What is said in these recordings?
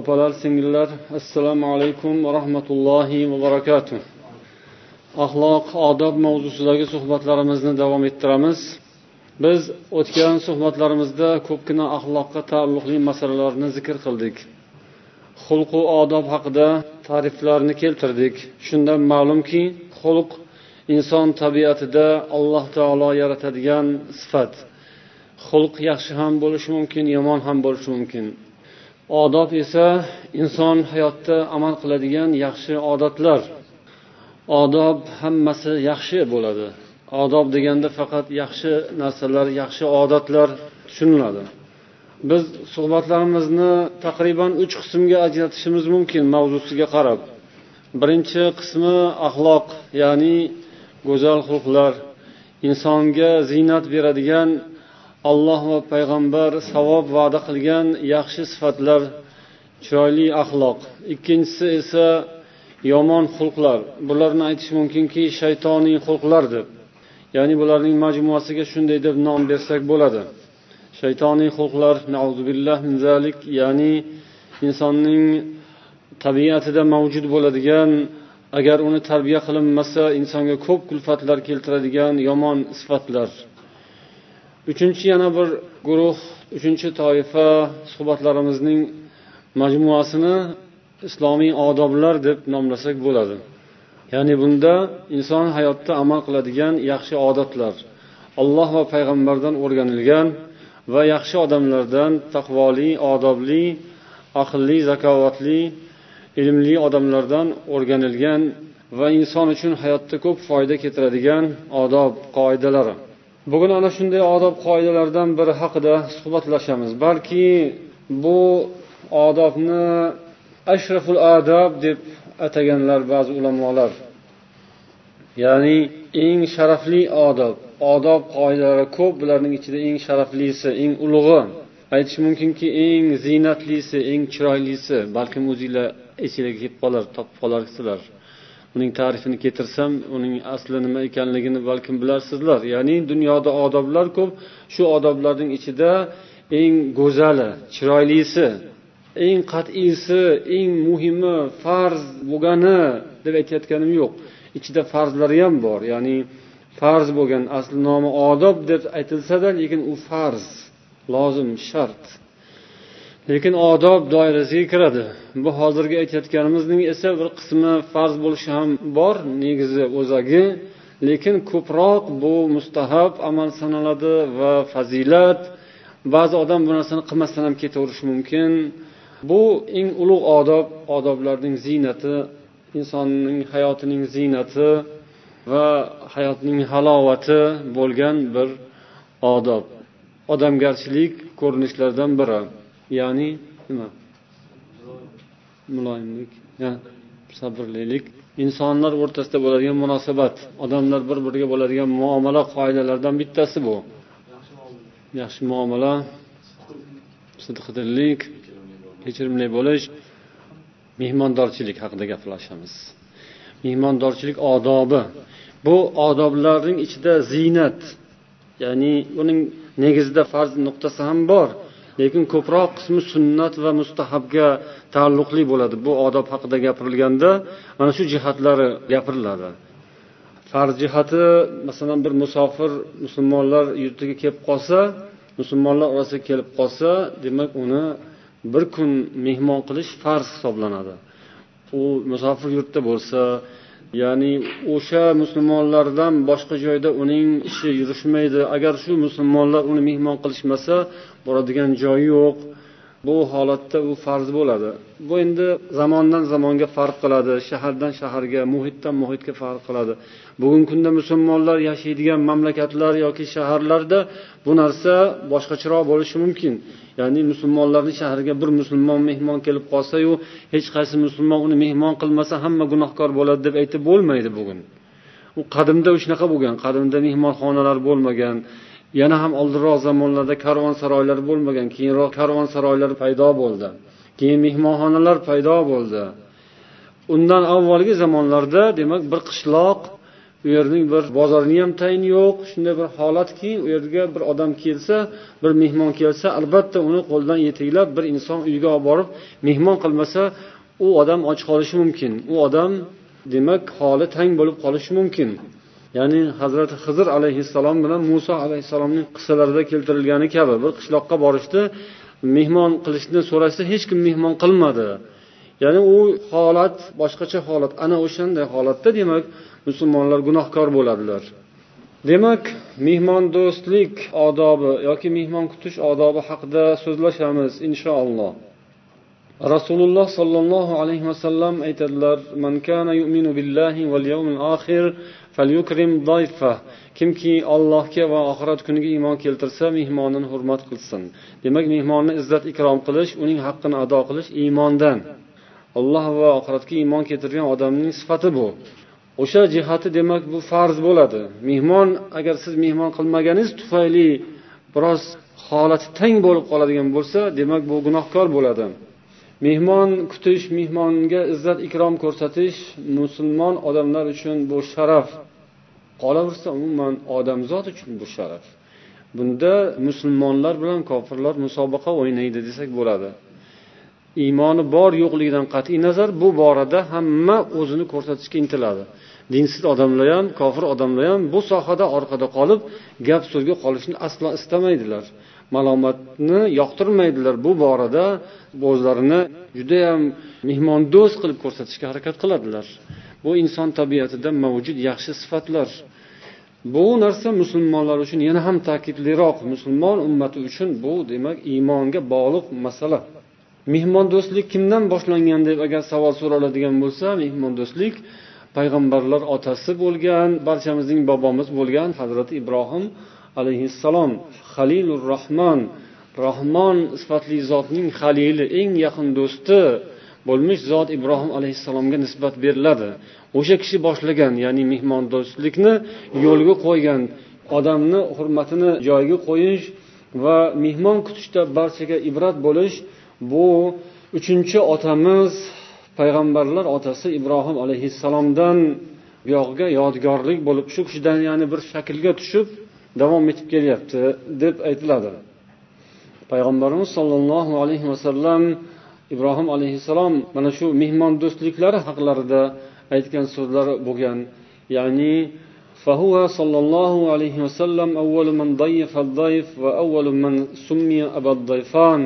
opalar singillar assalomu alaykum va rahmatullohi va barakatuh. Axloq odob mavzusidagi suhbatlarimizni davom ettiramiz. Biz o'tgan suhbatlarimizda ko'pgina axloqqa taalluqli masalalarni zikr qildik. Xulqu odob haqida ta'riflarni keltirdik. Shundan ma'lumki xulq inson tabiatida alloh taolo yaratadigan sifat. Xulq yaxshi ham bo'lishi mumkin yomon ham bo'lishi mumkin. Odob esa inson hayotda amal qiladigan yaxshi odatlar. Odob hammasi yaxshi bo'ladi. Odob deganda faqat yaxshi narsalar yaxshi odatlar tushuniladi. Biz suhbatlarimizni taqriban uch qismga ajratishimiz mumkin mavzusiga qarab. Birinchi qismi axloq ya'ni go'zal xulqlar. Insonga ziynat beradigan alloh va payg'ambar savob va'da qilgan yaxshi sifatlar chiroyli axloq. Ikkinchisi esa yomon xulqlar. Bularni aytish mumkinki shaytoniy xulqlar deb ya'ni bularning majmuasiga shunday deb nom bersak bo'ladi. Shaytoniy xulqlar min zalik ya'ni insonning tabiatida mavjud bo'ladigan agar uni tarbiya qilinmasa insonga ko'p kulfatlar keltiradigan yomon sifatlar. Uchinchi yana bir guruh uchinchi toifa suhbatlarimizning majmuasini islomiy odoblar deb nomlasak bo'ladi. Ya'ni bunda inson hayotda amal qiladigan yaxshi odatlar alloh va payg'ambardan o'rganilgan va yaxshi odamlardan taqvoli odobli aqlli zakovatli ilmli odamlardan o'rganilgan va inson uchun hayotda ko'p foyda keltiradigan odob qoidalari bugun ana shunday odob qoidalardan biri haqida suhbatlashamiz. Balki bu odobni ashraful adob deb ataganlar ba'zi ulamolar. Ya'ni eng sharafli odob odob qoidalari ko'p bularning ichida eng sharaflisi eng ulug'i. Aytish mumkinki eng ziynatlisi eng chiroylisi balkim o'zinglar esinglarga kelib qolar topib qolarsizlar uning ta'rifini keltirsam uning asli nima ekanligini balkim bilarsizlar ya'ni dunyoda odoblar ko'p. Shu odoblarning ichida eng go'zali chiroylisi eng qat'iysi eng muhimi farz bo'lgani deb aytayotganim yo'q. Ichida farzlari ham bor. Ya'ni farz bo'lgan asli nomi odob deb aytilsada lekin u farz lozim shart. Lekin odob doirasiga kiradi. Bu hozirgi aytayotganimizning esa bir qismi farz bo'lishi ham bor negizi o'zagi. Lekin ko'proq bu mustahab amal sanaladi va fazilat. Ba'zi odam bu narsani qilmasdan ham ketaverishi mumkin. Bu eng ulug' odob odoblarning ziynati insonning hayotining ziynati va hayotning halovati bo'lgan bir odob. Odamgarchilik ko'rinishlaridan biri. Ya'ni nima? Muloyimlik sabrlilik. Insonlar o'rtasida bo'ladigan munosabat odamlar bir biriga bo'ladigan muomala qoidalaridan bittasi bu. Yaxshi muomala sidqidillik kechirimli bo'lish mehmondorchilik haqida gaplashamiz. Mehmondorchilik odobi. Bu odoblarning ichida ziynat ya'ni uning negizida farz nuqtasi ham bor. Lekin ko'proq qismi sunnat va mustahabga taalluqli bo'ladi. Bu odob haqida gapirilganda mana shu jihatlari gapiriladi. Farz jihati masalan bir musofir musulmonlar yurtiga kelib qolsa musulmonlar orasiga kelib qolsa demak uni bir kun mehmon qilish farz hisoblanadi. U musofir yurtda bo'lsa ya'ni o'sha musulmonlardan boshqa joyda uning ishi yurishmaydi. Agar shu musulmonlar uni mehmon qilishmasa boradigan joyi yo'q. Bu holatda u farz bo'ladi. Bu endi zamondan zamonga farq qiladi. Shahardan shaharga muhitdan muhitga farq qiladi. Bugungi kunda musulmonlar yashaydigan mamlakatlar yoki shaharlarda bu narsa boshqacharoq bo'lishi mumkin. Ya'ni musulmonlarni shahriga bir musulmon mehmon kelib qolsayu hech qaysi musulmon uni mehmon qilmasa hamma gunohkor bo'ladi deb aytib bo'lmaydi bugun. U qadimda shunaqa bo'lgan qadimda mehmonxonalar bo'lmagan yana ham oldinroq zamonlarda karvonsaroylar bo'lmagan keyinroq karvonsaroylar paydo bo'ldi keyin mehmonxonalar paydo bo'ldi. Undan avvalgi zamonlarda demak bir qishloq u yerning bir bozorini ham tayini yo'q shunday bir holatki u yerga bir odam kelsa bir mehmon kelsa albatta uni qo'ldan yetaklab bir inson uyiga olib borib mehmon qilmasa u odam och qolishi mumkin. U odam demak holi tang bo'lib qolishi mumkin. Ya'ni hazrati hizr alayhissalom bilan muso alayhissalomning qissalarida keltirilgani kabi bir qishloqqa borishdi. Mehmon qilishni so'rashsa hech kim mehmon qilmadi. Ya'ni u holat boshqacha holat ana o'shanday holatda demak musulmonlar gunohkor bo'ladilar. Demak mehmondo'stlik odobi yoki mehmon kutish odobi haqida so'zlashamiz inshaalloh rasululloh sollallohu alayhi vasallam aytadilar man kana yu'minu billahi val yawmil oxir falyukrim dayfa. Kimki allohga va oxirat kuniga iymon keltirsa mehmonini hurmat qilsin. Demak mehmonni izzat ikrom qilish uning haqqini ado qilish iymondan. Alloh va oxiratga iymon keltirgan odamning sifati bu. O'sha jihati demak bu farz bo'ladi. Mehmon agar siz mehmon qilmaganingiz tufayli biroz holati tang bo'lib qoladigan bo'lsa demak bu gunohkor bo'ladi. Mehmon kutish mehmonga izzat ikrom ko'rsatish musulmon odamlar uchun bu sharaf. Qolaversa umuman odamzod uchun bu sharaf. Bunda musulmonlar bilan kofirlar musobaqa o'ynaydi desak bo'ladi. Iymoni bor yo'qligidan qat'iy nazar bu borada hamma o'zini ko'rsatishga intiladi. Dinsiz odamlar ham kofir odamlar ham bu sohada orqada qolib gap so'zga qolishni aslo istamaydilar. Malomatni yoqtirmaydilar. Bu borada o'zlarini judayam mehmondo'st qilib ko'rsatishga harakat qiladilar. Bu inson tabiatida mavjud yaxshi sifatlar. Bu narsa musulmonlar uchun yana ham ta'kidliroq. Musulmon ummati uchun bu demak iymonga bog'liq masala. Mehmondo'stlik kimdan boshlangan deb agar savol so'raladigan bo'lsa mehmondo'stlik payg'ambarlar otasi bo'lgan barchamizning bobomiz bo'lgan hazrati ibrohim alayhissalom halilur rohmon rohmon sifatli zotning halili eng yaqin do'sti bo'lmish zot ibrohim alayhissalomga nisbat beriladi. O'sha kishi boshlagan ya'ni mehmondo'stlikni yo'lga qo'ygan odamni hurmatini joyiga qo'yish va mehmon kutishda barchaga ibrat bo'lish bu uchinchi otamiz payg'ambarlar otasi ibrohim alayhissalomdan buyog'iga yodgorlik bo'lib shu kishidan ya'ni bir shaklga tushib davom etib kelyapti deb aytiladi payg'ambarimiz sollallohu alayhi vasallam ibrohim alayhissalom mana shu mehmondo'stliklari haqlarida aytgan so'zlari bo'lgan ya'ni فهو صلى الله عليه وسلم أول من ضيف الضيف وأول من سمي أبا الضيفان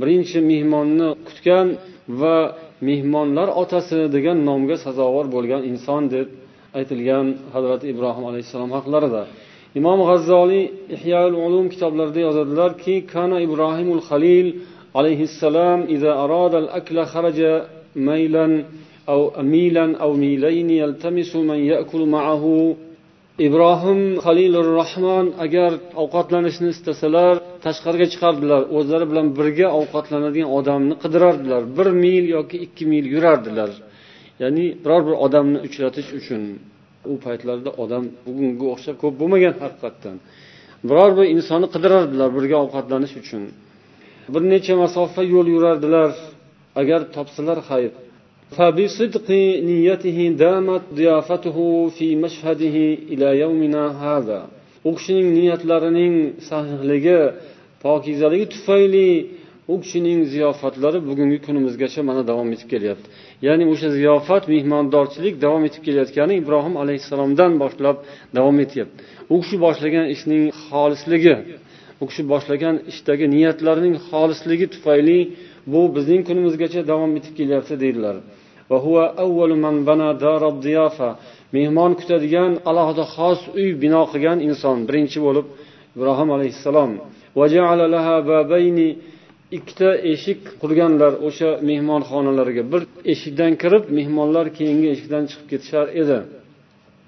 birinchi mehmonni kutgan va mehmonlar otasi degan nomga sazovor bo'lgan inson deb aytilgan hazrati ibrohim alayhissalom haqlarida imom g'azzoliy ihyol ulum kitoblarida yozadilarki kana ibrohimul halil alayhissalom إذا أراد الأكل خرج ميلا أو ميلا أو ميلين يلتمس من يأكل معه ibrohim halilur rahmon agar ovqatlanishni istasalar tashqariga chiqardilar o'zlari bilan birga ovqatlanadigan odamni qidirardilar. Bir mil yoki ikki mil yurardilar. Ya'ni biror bir odamni uchratish uchun u paytlarda odam bugunga o'xshab ko'p bo'lmagan haqiqatdan. Biror bir insonni qidirardilar birga ovqatlanish uchun. Bir necha masofa yo'l yurardilar. Agar topsalar xayr فبصدق نيته دامت ضيافته في مشهده إلى يومنا هذا u kishining niyatlarining sahihligi pokizaligi tufayli u kishining ziyofatlari bugungi kunimizgacha mana davom etib kelyapti ya'ni o'sha ziyofat mehmondorchilik davom etib kelayotgani ibrohim alayhissalomdan boshlab davom etyapti u kishi boshlagan ishning xolisligi u kishi boshlagan ishdagi niyatlarining xolisligi tufayli bu bizning kunimizgacha davom etib kelyapti deydilar mehmon kutadigan alohida xos uy bino qilgan inson birinchi bo'lib ibrohim alayhissalom ikkita eshik qurganlar o'sha mehmonxonalarga bir eshikdan kirib mehmonlar keyingi eshikdan chiqib ketishar edi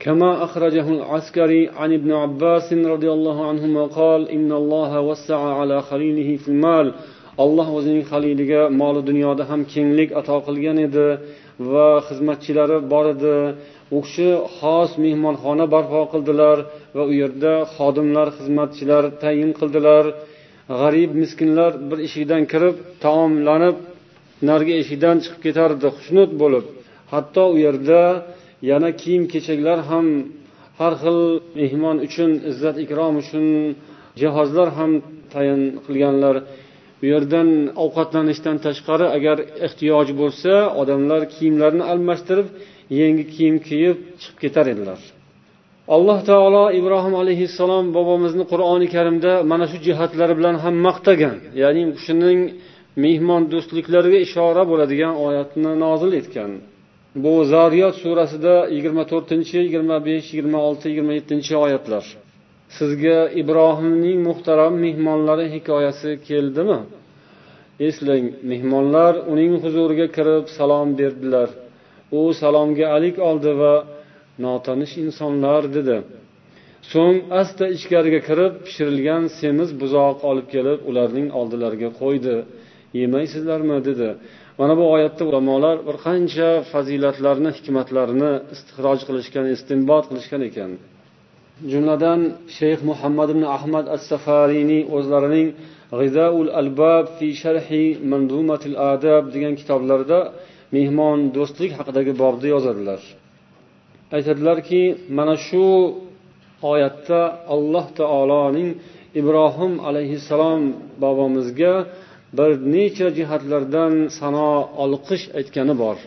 كما أخرجه العسكري عن ابن عباس رضي الله عنهما قال إن الله وسع على خليله في المال alloh o'zining haliliga moli dunyoda ham kenglik ato qilgan edi va xizmatchilari bor edi. U kishi xos mehmonxona barpo qildilar va u yerda xodimlar xizmatchilar tayin qildilar. G'arib miskinlar bir eshikdan kirib taomlanib narigi eshikdan chiqib ketardi xushnud bo'lib. Hatto u yerda yana kiyim kechaklar ham har xil mehmon uchun izzat ikrom uchun jihozlar ham tayin qilganlar. Bu yerdan ovqatlanishdan tashqari agar ehtiyoj bo'lsa odamlar kiyimlarini almashtirib yangi kiyim kiyib chiqib ketar edilar. Alloh taolo ibrohim alayhissalom bobomizni qur'oni karimda mana shu jihatlari bilan ham maqtagan. Ya'ni u kishining mehmon do'stliklariga ishora bo'ladigan oyatni nozil etgan. Bu zariyot surasida yigirma to'rtinchi yigirma besh yigirma olti yigirma yettinchi oyatlar. Sizga ibrohimning muhtaram mehmonlari hikoyasi keldimi? Eslang mehmonlar uning huzuriga kirib salom berdilar. U salomga alik oldi va notanish insonlar dedi. So'ng asta ichkariga kirib pishirilgan semiz buzoq olib kelib ularning oldilariga qo'ydi. Yemaysizlarmi? dedi. Mana bu oyatda ulamolar bir qancha fazilatlarni hikmatlarni istixroj qilishgan istinbot qilishgan ekan. Jumladan shayx muhammad ibn ahmad as safariyning o'zlarining g'izaul albab fi sharhi manzumatil adab degan kitoblarida mehmon do'stlik haqidagi bobda yozadilar. Aytadilarki mana shu oyatda alloh taoloning ibrohim alayhissalom bobomizga bir necha jihatlardan sano olqish aytgani bor.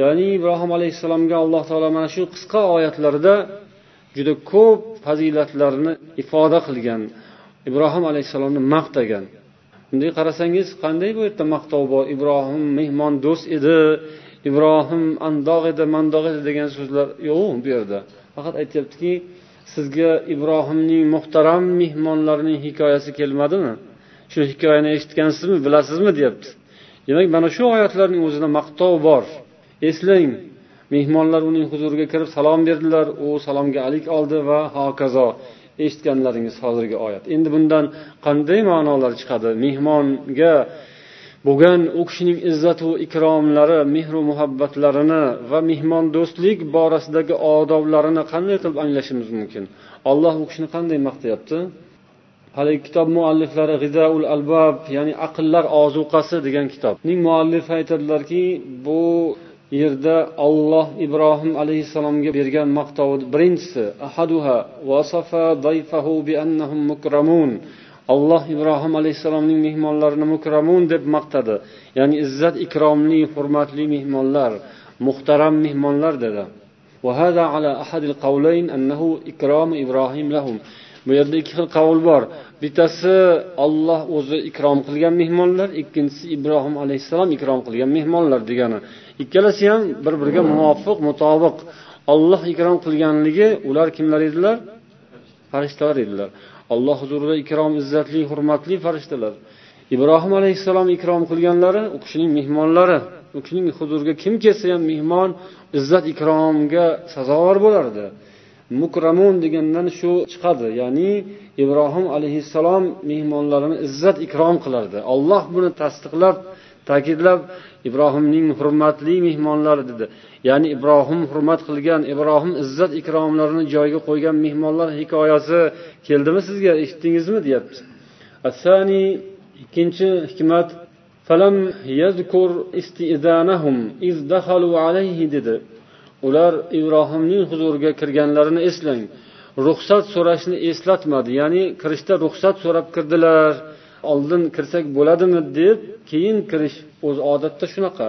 Ya'ni ibrohim alayhissalomga alloh taolo mana shu qisqa oyatlarda juda ko'p fazilatlarni ifoda qilgan ibrohim alayhissalomni maqtagan. Bunday qarasangiz qanday bu yerda maqtov bor? Ibrohim mehmondo'st edi ibrohim andoq edi mandoq edi degan so'zlar yo'q bu yerda. Faqat aytyaptiki sizga ibrohimning muhtaram mehmonlarining hikoyasi kelmadimi? Shu hikoyani eshitgansizmi bilasizmi deyapti. Demak mana shu oyatlarning o'zida maqtov bor. Eslang mehmonlar uning huzuriga kirib salom berdilar. U salomga alik oldi va hokazo eshitganlaringiz hozirgi oyat. Endi bundan qanday ma'nolar chiqadi? Mehmonga bo'lgan u kishining izzatu ikromlari mehru muhabbatlarini va mehmondo'stlik borasidagi odoblarini qanday qilib anglashimiz mumkin? Alloh u kishini qanday maqtayapti? Haligi kitob mualliflari g'izaul albab ya'ni aqllar ozuqasi degan kitobning muallifi aytadilarki bu yerda olloh ibrohim alayhissalomga bergan maqtovi birinchisi ahaduha dayfahu bi annahum mukramun. Alloh ibrohim alayhissalomning mehmonlarini mukramun deb maqtadi. Ya'ni izzat ikromli hurmatli mehmonlar muhtaram mehmonlar dedi. Bu yerda ikki xil qavul bor. Bittasi olloh o'zi ikrom qilgan mehmonlar ikkinchisi ibrohim alayhissalom ikrom qilgan mehmonlar degani. Ikkalasi ham bir biriga muvofiq mutobiq. Olloh ikrom qilganligi ular kimlar edilar? Farishtalar edilar. Alloh huzurida ikrom izzatli hurmatli farishtalar. Ibrohim alayhissalom ikrom qilganlari u kishining mehmonlari. U kishining huzuriga kim kelsa ham mehmon izzat ikromga sazovor bo'lardi. Mukramun degandan shu chiqadi. Ya'ni ibrohim alayhissalom mehmonlarini izzat ikrom qilardi. Olloh buni tasdiqlab ta'kidlab ibrohimning hurmatli mehmonlari dedi. Ya'ni ibrohim hurmat qilgan ibrohim izzat ikromlarini joyiga qo'ygan mehmonlar hikoyasi keldimi sizga? Eshitdingizmi? deyapti. Asani ikkinchi hikmat falam yazkur istidanahum iz dakhalu alayhi dedi. Ular ibrohimning huzuriga kirganlarini eslang. Ruxsat so'rashni eslatmadi. Ya'ni kirishda ruxsat so'rab kirdilar. Oldin kirsak bo'ladimi deb keyin kirish o'zi odatda shunaqa.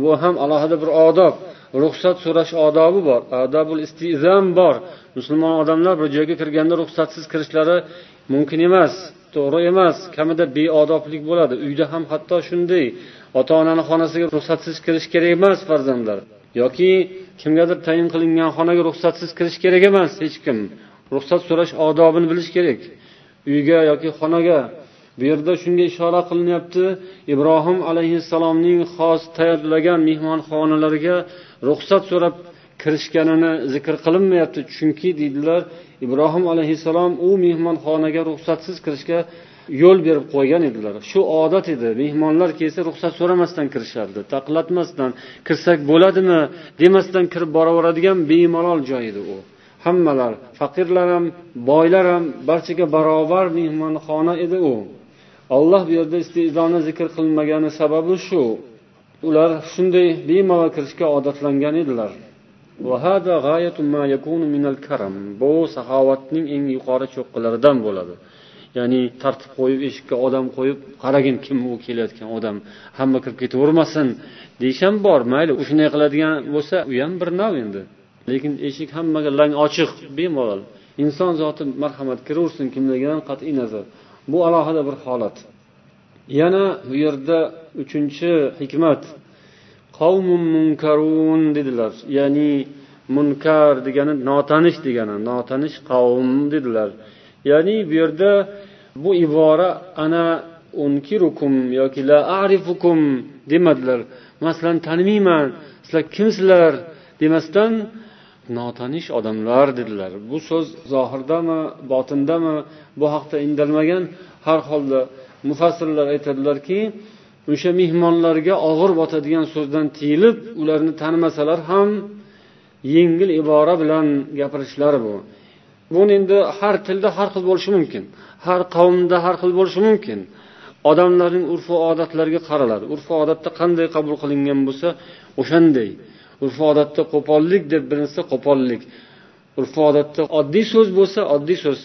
Bu ham alohida bir odob. Ruxsat so'rash odobi bor. Adabul istizam bor. Musulmon odamlar bir joyga kirganda ruxsatsiz kirishlari mumkin emas to'g'ri emas. Kamida beodoblik bo'ladi. Uyda ham hatto shunday. Ota onani xonasiga ruxsatsiz kirish kerak emas farzandlar. Yoki kimgadir tayin qilingan xonaga ruxsatsiz kirish kerak emas hech kim. Ruxsat so'rash odobini bilish kerak. Uyga yoki xonaga. Bu yerda shunga ishora qilinyapti. Ibrohim alayhissalomning xos tayyorlagan mehmonxonalariga ruxsat so'rab kirishganini zikr qilinmayapti. Chunki deydilar ibrohim alayhissalom u mehmonxonaga ruxsatsiz kirishga yo'l berib qo'ygan edilar. Shu odat edi. Mehmonlar kelsa ruxsat so'ramasdan kirishardi taqlatmasdan kirsak bo'ladimi demasdan kirib boraveradigan bemalol joy edi u. Hammalar faqirlar ham boylar ham barchaga barobar mehmonxona edi u. Olloh bu yerda istezoni zikr qilmagani sababi shu. Ular shunday bemalol kirishga odatlangan edilar. Bu saxovatning eng yuqori cho'qqilaridan bo'ladi. Ya'ni tartib qo'yib eshikka odam qo'yib qaragin kim u kelayotgan odam. Hamma kirib ketavermasin. Deyish ham bor mayli u shunday qiladigan bo'lsa u ham bir nav endi. Lekin eshik hammaga lang ochiq bemalol. Inson zoti marhamat kiraversin kimligidan qat'iy nazar. Bu alohida bir holat. Yana bu yerda uchinchi hikmat. Qavmun munkarun dedilar. Ya'ni munkar degani notanish degani notanish qavm dedilar. Ya'ni bu yerda bu ibora ana unkirukum yoki la arifukum demadilar. Masalan tanimayman sizlar kimsizlar demasdan notanish odamlar dedilar. Bu so'z zohirdami botindami bu haqda indalmagan har holda mufassirlar aytadilarki o'sha mehmonlarga og'ir botadigan so'zdan tiyilib ularni tanimasalar ham yengil ibora bilan gapirishlari bu. Buni endi har tilda har xil bo'lishi mumkin. Har qavmda har xil bo'lishi mumkin. Odamlarning urf odatlariga qaraladi urf odatda qanday qabul qilingan bo'lsa o'shanday. Urf odatda qo'pollik deb bilinsa qo'pollik. Urf odatda oddiy so'z bo'lsa oddiy so'z.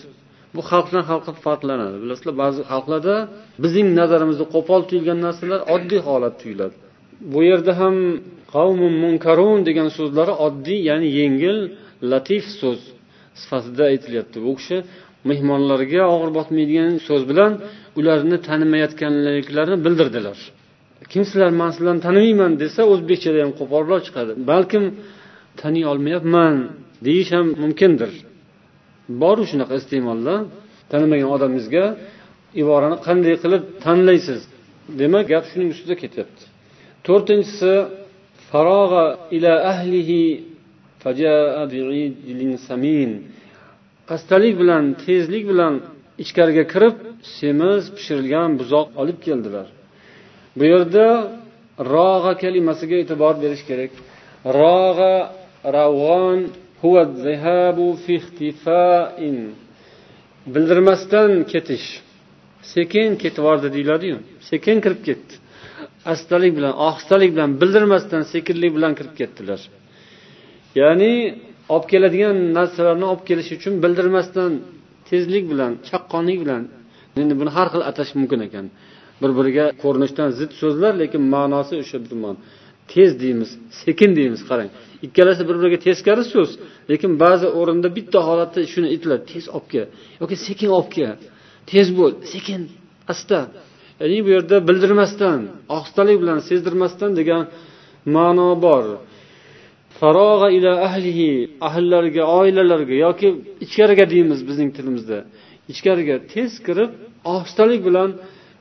Bu xalqdan xalqqa farqlanadi. Bilasizlar ba'zi xalqlarda bizning nazarimizda qo'pol tuyulgan narsalar oddiy holat tuyuladi. Bu yerda ham qavmun munkarun degan so'zlari oddiy ya'ni yengil latif so'z sifatida aytilyapti. Bu kishi mehmonlarga og'ir botmaydigan so'z bilan ularni tanimayotganliklarini bildirdilar. Kim sizlar man sizlarni tanimayman desa o'zbekchada ham qo'polroq chiqadi. Balkim taniy olmayapman deyish ham mumkindir. Boru shunaqa iste'molda tanimagan odamingizga iborani qanday qilib tanlaysiz? Demak gap shuning ustida ketyapti. To'rtinchisi farog'a ila ahlihi xastalik bilan tezlik bilan ichkariga kirib semiz pishirilgan buzoq olib keldilar. Bu yerda rog'a kalimasiga e'tibor berish kerak. Rog'a ravg'on bildirmasdan ketish. Sekin ketib yubordi deyiladiyu. Sekin kirib ketdi. Astalik bilan ohistalik bilan bildirmasdan sekinlik bilan kirib ketdilar. Ya'ni olib keladigan narsalarni olib kelish uchun bildirmasdan tezlik bilan chaqqonlik bilan endi buni har xil atash mumkin ekan. Bir biriga ko'rinishdan zid so'zlar lekin ma'nosi o'sha tez deymiz sekin deymiz qarang. Ikkalasi bir biriga teskari so'z lekin ba'zi o'rinda bitta holatda shuni aytiladi tez olib kel yoki sekin olib kel. Tez bo'l sekin asta. Ya'ni bu yerda bildirmasdan ohistalik bilan sezdirmasdan degan ma'no bor. Farog'a ila ahlihi ahllariga oilalariga yoki ichkariga deymiz bizning tilimizda. Ichkariga tez kirib ohistalik bilan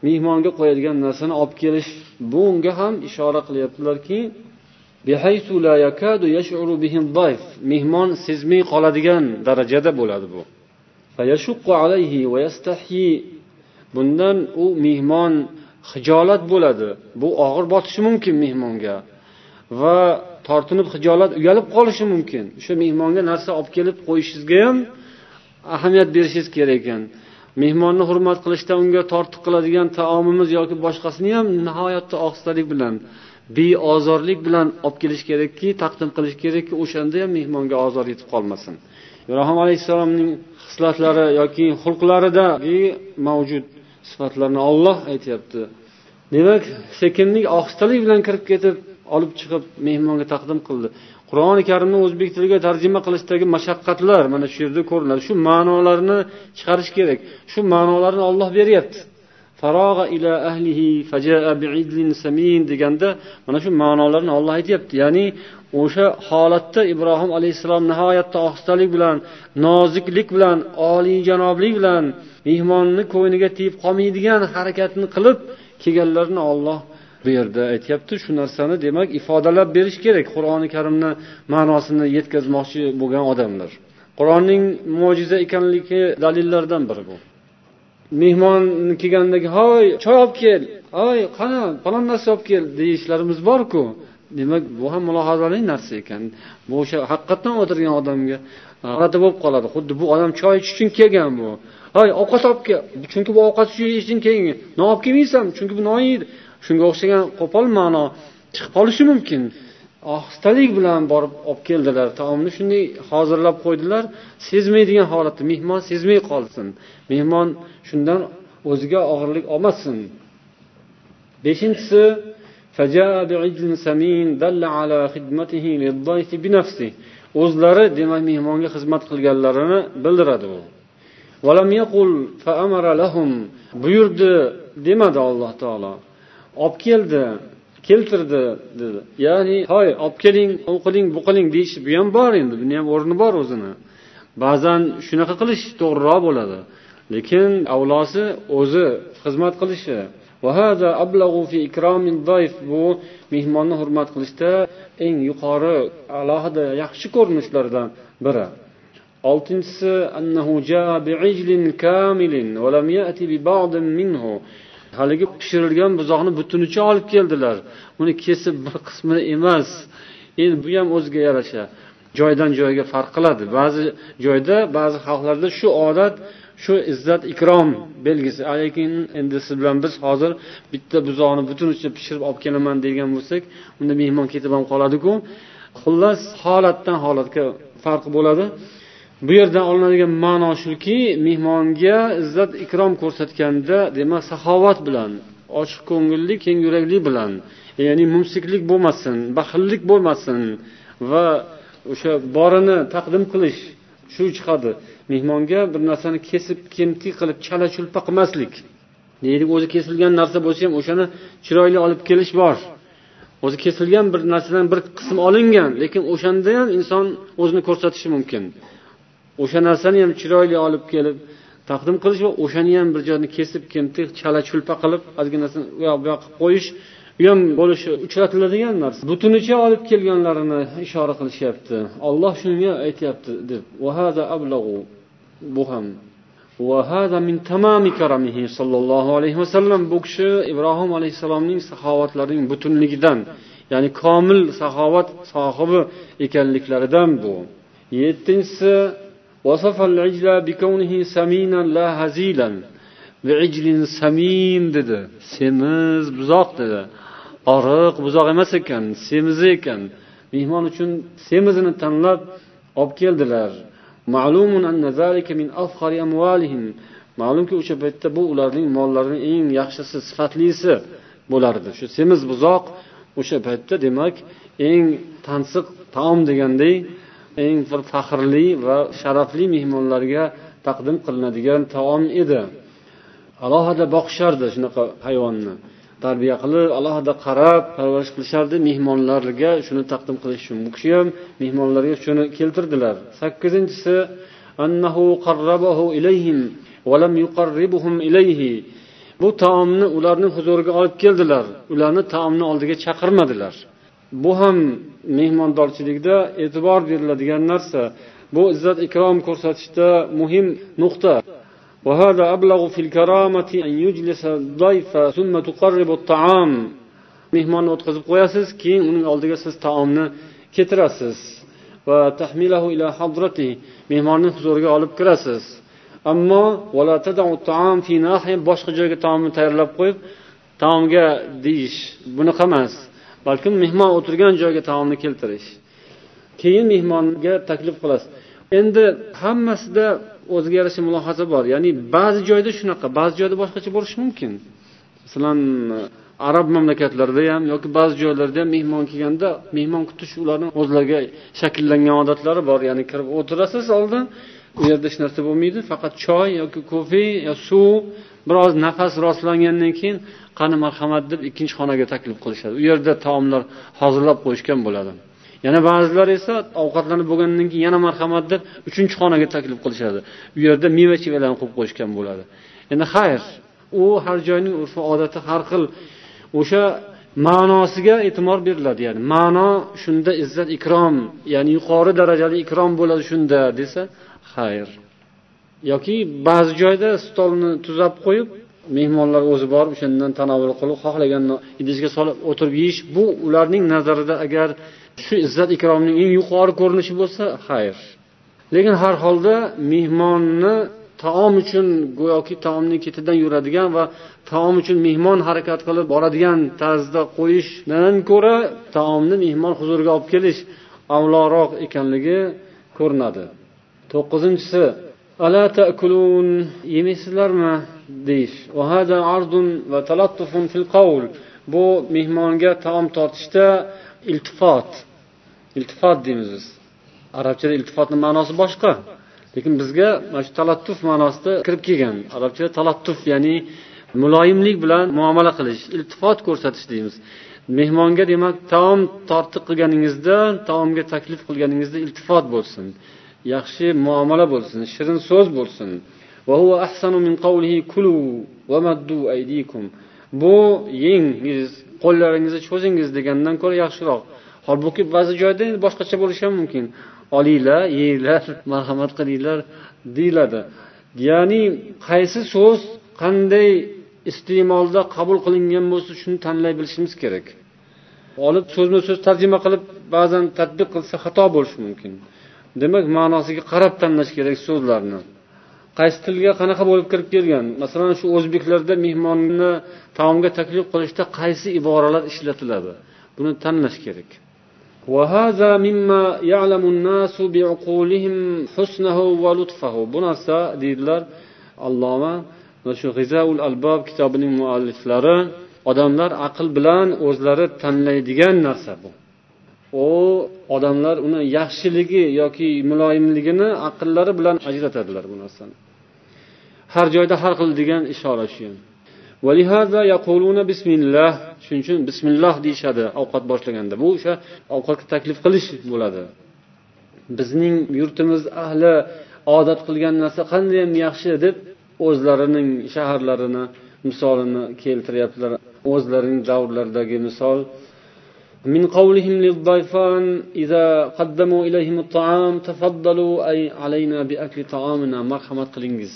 mehmonga qo'yadigan narsani olib kelish bunga ham ishora qilyaptilarki mehmon sezmay qoladigan darajada bo'ladi bu. Bundan u mehmon hijolat bo'ladi. Bu og'ir botishi mumkin mehmonga. Va tortinib hijolat uyalib qolishi mumkin. O'sha mehmonga narsa olib kelib qo'yishingizga ham ahamiyat berishingiz kerak ekan. Mehmonni hurmat qilishda unga tortiq qiladigan taomimiz yoki boshqasini ham nihoyatda ohistalik bilan beozorlik bilan olib kelish kerakki taqdim qilish kerakki o'shanda ham mehmonga ozor yetib qolmasin. Ibrohim alayhissalomning hislatlari yoki xulqlaridagi mavjud sifatlarni olloh aytyapti. Demak sekinlik ohistalik bilan kirib ketib olib chiqib mehmonga taqdim qildi. Qur'oni karimni o'zbek tiliga tarjima qilishdagi mashaqqatlar mana shu yerda ko'rinadi. Shu ma'nolarni chiqarish kerak. Shu ma'nolarni olloh beryapti. Farog'a ila ahlihi fajaa biidlin samin deganda mana shu ma'nolarni olloh aytyapti. Ya'ni o'sha holatda ibrohim alayhissalom nihoyatda ohistalik bilan noziklik bilan oliyjanoblik bilan mehmonni ko'ngliga tegib qolmaydigan harakatni qilib kelganlarini olloh bu yerda aytyapti shu narsani demak ifodalab berish kerak. Qur'oni karimni ma'nosini yetkazmoqchi bo'lgan odamlar. Qur'onning mo'jiza ekanligi dalillaridan biri bu. Mehmon kelgandagi hoy choy olib kel. Hoy qani falon narsa olib kel deyishlarimiz borku. Demak bu ham mulohazali narsa ekan. Bu o'sha haqiqatdan o'tirgan odamga g'alati bo'lib qoladi. Xuddi bu odam choy ichish uchun kelgan bu. Hoy ovqat olib kel. Chunki bu ovqat shu yeyishdan keyin non olib kelmaysan? Chunki bu non yeydi. Shunga o'xshagan qo'pol ma'no chiqib qolishi mumkin. Ah, Ohistalik bilan borib olib keldilar. Taomni shunday hozirlab qo'ydilar. Sezmaydigan holatda mehmon sezmay qolsin. Mehmon shundan o'ziga og'irlik olmasin. Beshinchisi o'zlari demak mehmonga xizmat qilganlarini bildiradi u. buyurdi demadi alloh taolo. Olib keldi keltirdi dedi. Ya'ni hoy olib keling u qiling bu qiling deyish bu ham bor endi buni ham o'rni bor o'zini. Ba'zan shunaqa qilish to'g'riroq bo'ladi. Lekin avlosi o'zi xizmat qilishi. Bu mehmonni hurmat qilishda eng yuqori alohida yaxshi ko'rinishlardan biri. Oltinchisi haligi pishirilgan buzoqni butunicha olib keldilar. Uni kesib bir qismini emas. Endi bu ham o'ziga yarasha. Joydan joyga farq qiladi. Ba'zi joyda ba'zi xalqlarda shu odat shu izzat ikrom belgisi. Lekin endi siz bilan biz hozir bitta buzoqni butunicha pishirib olib kelaman degan bo'lsak unda mehmon ketib ham qoladiku. Xullas holatdan holatga farq bo'ladi. Bu yerdan olinadigan ma'no shuki mehmonga izzat ikrom ko'rsatganda demak saxovat bilan ochiq ko'ngilli keng yuraklik bilan ya'ni mumsiklik bo'lmasin baxillik bo'lmasin va o'sha borini taqdim qilish shu chiqadi. Mehmonga bir narsani kesib kemtik qilib chala chulpa qilmaslik. Deylik o'zi kesilgan narsa bo'lsa ham o'shani chiroyli olib kelish bor. O'zi kesilgan bir narsadan bir qism olingan lekin o'shanda ham inson o'zini ko'rsatishi mumkin. O'sha narsani ham chiroyli olib kelib taqdim qilish va o'shani ham bir joyni kesib kemtik chala chulpa qilib ozginasini u yoq bu yoqqa qo'yish u ham bo'lishi uchratiladigan narsa. Butunicha olib kelganlarini ishora qilishyapti. Olloh shunga aytyapti deb bu ham sollallohu alayhi vasallam bu kishi ibrohim alayhissalomning saxovatlarining butunligidan ya'ni komil saxovat sohibi ekanliklaridan bu. Yettinchisi وصف العجل بكونه سمينا لا هزيلا بعجل سمين dedi semiz buzoq dedi oriq buzoq emas ekan semiz ekan mehmon uchun semizini tanlab olib keldilar ma'lumki o'sha paytda bu ularning mollarining eng yaxshisi sifatlisi bo'lardi shu semiz buzoq o'sha paytda demak eng tansiq taom deganday eng bir faxrli va sharafli mehmonlarga taqdim qilinadigan taom edi. Alohida boqishardi shunaqa hayvonni. Tarbiya qilib alohida qarab parvarish qilishardi mehmonlarga shuni taqdim qilish uchun. Bu kishi ham mehmonlarga shuni keltirdilar. Sakkizinchisi bu taomni ularni huzuriga olib keldilar. Ularni taomni oldiga chaqirmadilar. Bu ham mehmondorchilikda e'tibor beriladigan narsa. Bu izzat ikrom ko'rsatishda muhim nuqta. Mehmonni o'tkazib qo'yasiz keyin uning oldiga siz taomni ketirasiz va tahmilahu ila hadrati. Mehmonni huzuriga olib kirasiz. Ammo boshqa joyga taomni tayyorlab qo'yib taomga deyish bunaqa emas. Balkim mehmon o'tirgan joyga taomni keltirish. Keyin mehmonga taklif qilasiz. Endi hammasida o'ziga yarasha mulohaza bor. Ya'ni ba'zi joyda shunaqa ba'zi joyda boshqacha bo'lishi mumkin. Masalan arab mamlakatlarida ham yoki ba'zi joylarda ham mehmon kelganda mehmon kutish ularni o'zlariga shakllangan odatlari bor. Ya'ni kirib o'tirasiz oldin u yerda hech narsa bo'lmaydi. Faqat choy yoki kofe yo suv biroz nafas rostlangandan keyin qani marhamat deb ikkinchi xonaga taklif qilishadi. U yerda taomlar hozirlab qo'yishgan bo'ladi. Yana ba'zilar esa ovqatlanib bo'lgandan keyin yana marhamat deb uchinchi xonaga taklif qilishadi. U yerda meva chevalarni qo'yib qo'yishgan bo'ladi. Endi xayr u har joyning urf odati har xil o'sha ma'nosiga e'tibor beriladi. Ya'ni ma'no shunda izzat ikrom ya'ni yuqori darajali ikrom bo'ladi shunda desa xayr. Yoki ba'zi joyda stolni tuzab qo'yib mehmonlar o'zi borib o'shandan tanovul qilib xohlagan idishga solib o'tirib yeyish bu ularning nazarida agar shu izzat ikromning eng yuqori ko'rinishi bo'lsa xayr. Lekin har holda mehmonni taom uchun go'yoki taomni ketidan yuradigan va taom uchun mehmon harakat qilib boradigan tarzda qo'yishdan ko'ra taomni mehmon huzuriga olib kelish avloroq ekanligi ko'rinadi. To'qqizinchisi ala takulun في القول bu mehmonga taom tortishda iltifot. Iltifot deymiz biz. Arabchada iltifotni ma'nosi boshqa. Lekin bizga mana shu talattuf ma'nosida kirib kelgan. Arabchada talattuf ya'ni muloyimlik bilan muomala qilish iltifot ko'rsatish deymiz. Mehmonga demak taom tortiq qilganingizda taomga taklif qilganingizda iltifot bo'lsin. Yaxshi muomala bo'lsin shirin so'z bo'lsin. Bu yengiz qo'llaringizni cho'zingiz degandan ko'ra yaxshiroq. Holbuki ba'zi joyda boshqacha bo'lishi ham mumkin. Olinglar yenglar marhamat qilinglar deyiladi. Ya'ni qaysi so'z qanday iste'molda qabul qilingan bo'lsa shuni tanlay bilishimiz kerak. Olib so'zma so'z tarjima qilib ba'zan tadbiq qilsa xato bo'lishi mumkin. demak ma'nosiga qarab tanlash kerak so'zlarni qaysi tilga qanaqa bo'lib kirib kelgan masalan shu o'zbeklarda mehmonni taomga taklif qilishda qaysi iboralar ishlatiladi buni tanlash kerak وهذا مما يعلم الناس بعقولهم حسنه ولطفه bu narsa deydilar alloma shu g'izaul albob kitobining mualliflari odamlar aql bilan o'zlari tanlaydigan narsa bu u odamlar uni yaxshiligi yoki muloyimligini aqllari bilan ajratadilar bu narsani. Har joyda har xil degan ishora shu shuning uchun bismillah deyishadi ovqat boshlaganda. Bu o'sha ovqatga taklif qilish bo'ladi. Bizning yurtimiz ahli odat qilgan narsa qandayyam yaxshi deb o'zlarining shaharlarini misolini keltiryaptilar. O'zlarining davrlaridagi misol من قولهم للضيفان إذا قدموا إليهم الطعام تفضلوا أي علينا بأكل طعامنا مرحمة قلينجز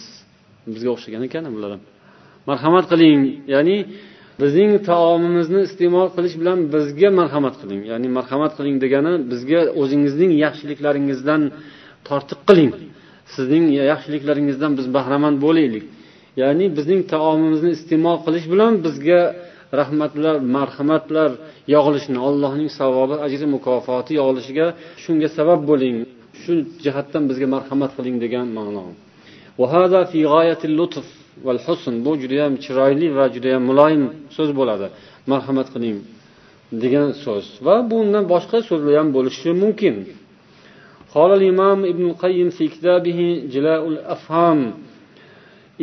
bizga o'xshagan ekan bular ham marhamat qiling ya'ni bizning taomimizni iste'mol qilish bilan bizga marhamat qiling ya'ni marhamat qiling degani bizga o'zingizning yaxshiliklaringizdan tortiq qiling sizning yaxshiliklaringizdan biz bahramand bo'laylik ya'ni bizning taomimizni iste'mol qilish bilan bizga rahmatlar marhamatlar yog'ilishini allohning savobi ajri mukofoti yog'ilishiga shunga sabab bo'ling shu jihatdan bizga marhamat qiling degan ma'no bu judayam chiroyli va judayam muloyim so'z bo'ladi marhamat qiling degan so'z va bundan boshqa so'zlar ham bo'lishi mumkin قال الإمام ابن القيم في كتابه جلاء الأفهام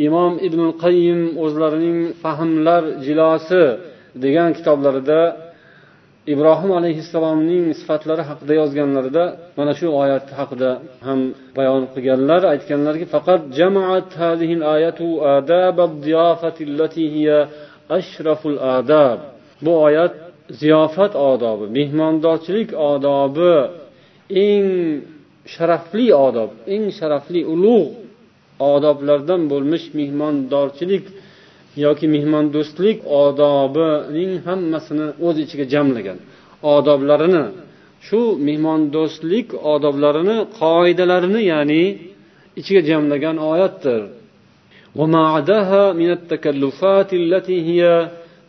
imom ibn qayim o'zlarining fahmlar jilosi degan kitoblarida ibrohim alayhissalomning sifatlari haqida yozganlarida mana shu oyat haqida ham bayon qilganlar. Aytganlarki faqat jamaat ayatu allati hiya ashraful adab. Bu oyat ziyofat odobi mehmondorchilik odobi eng sharafli odob eng sharafli ulug' odoblardan bo'lmish mehmondorchilik yoki mehmondo'stlik odobining hammasini o'z ichiga jamlagan odoblarini shu mehmondo'stlik odoblarini qoidalarini ya'ni ichiga jamlagan oyatdir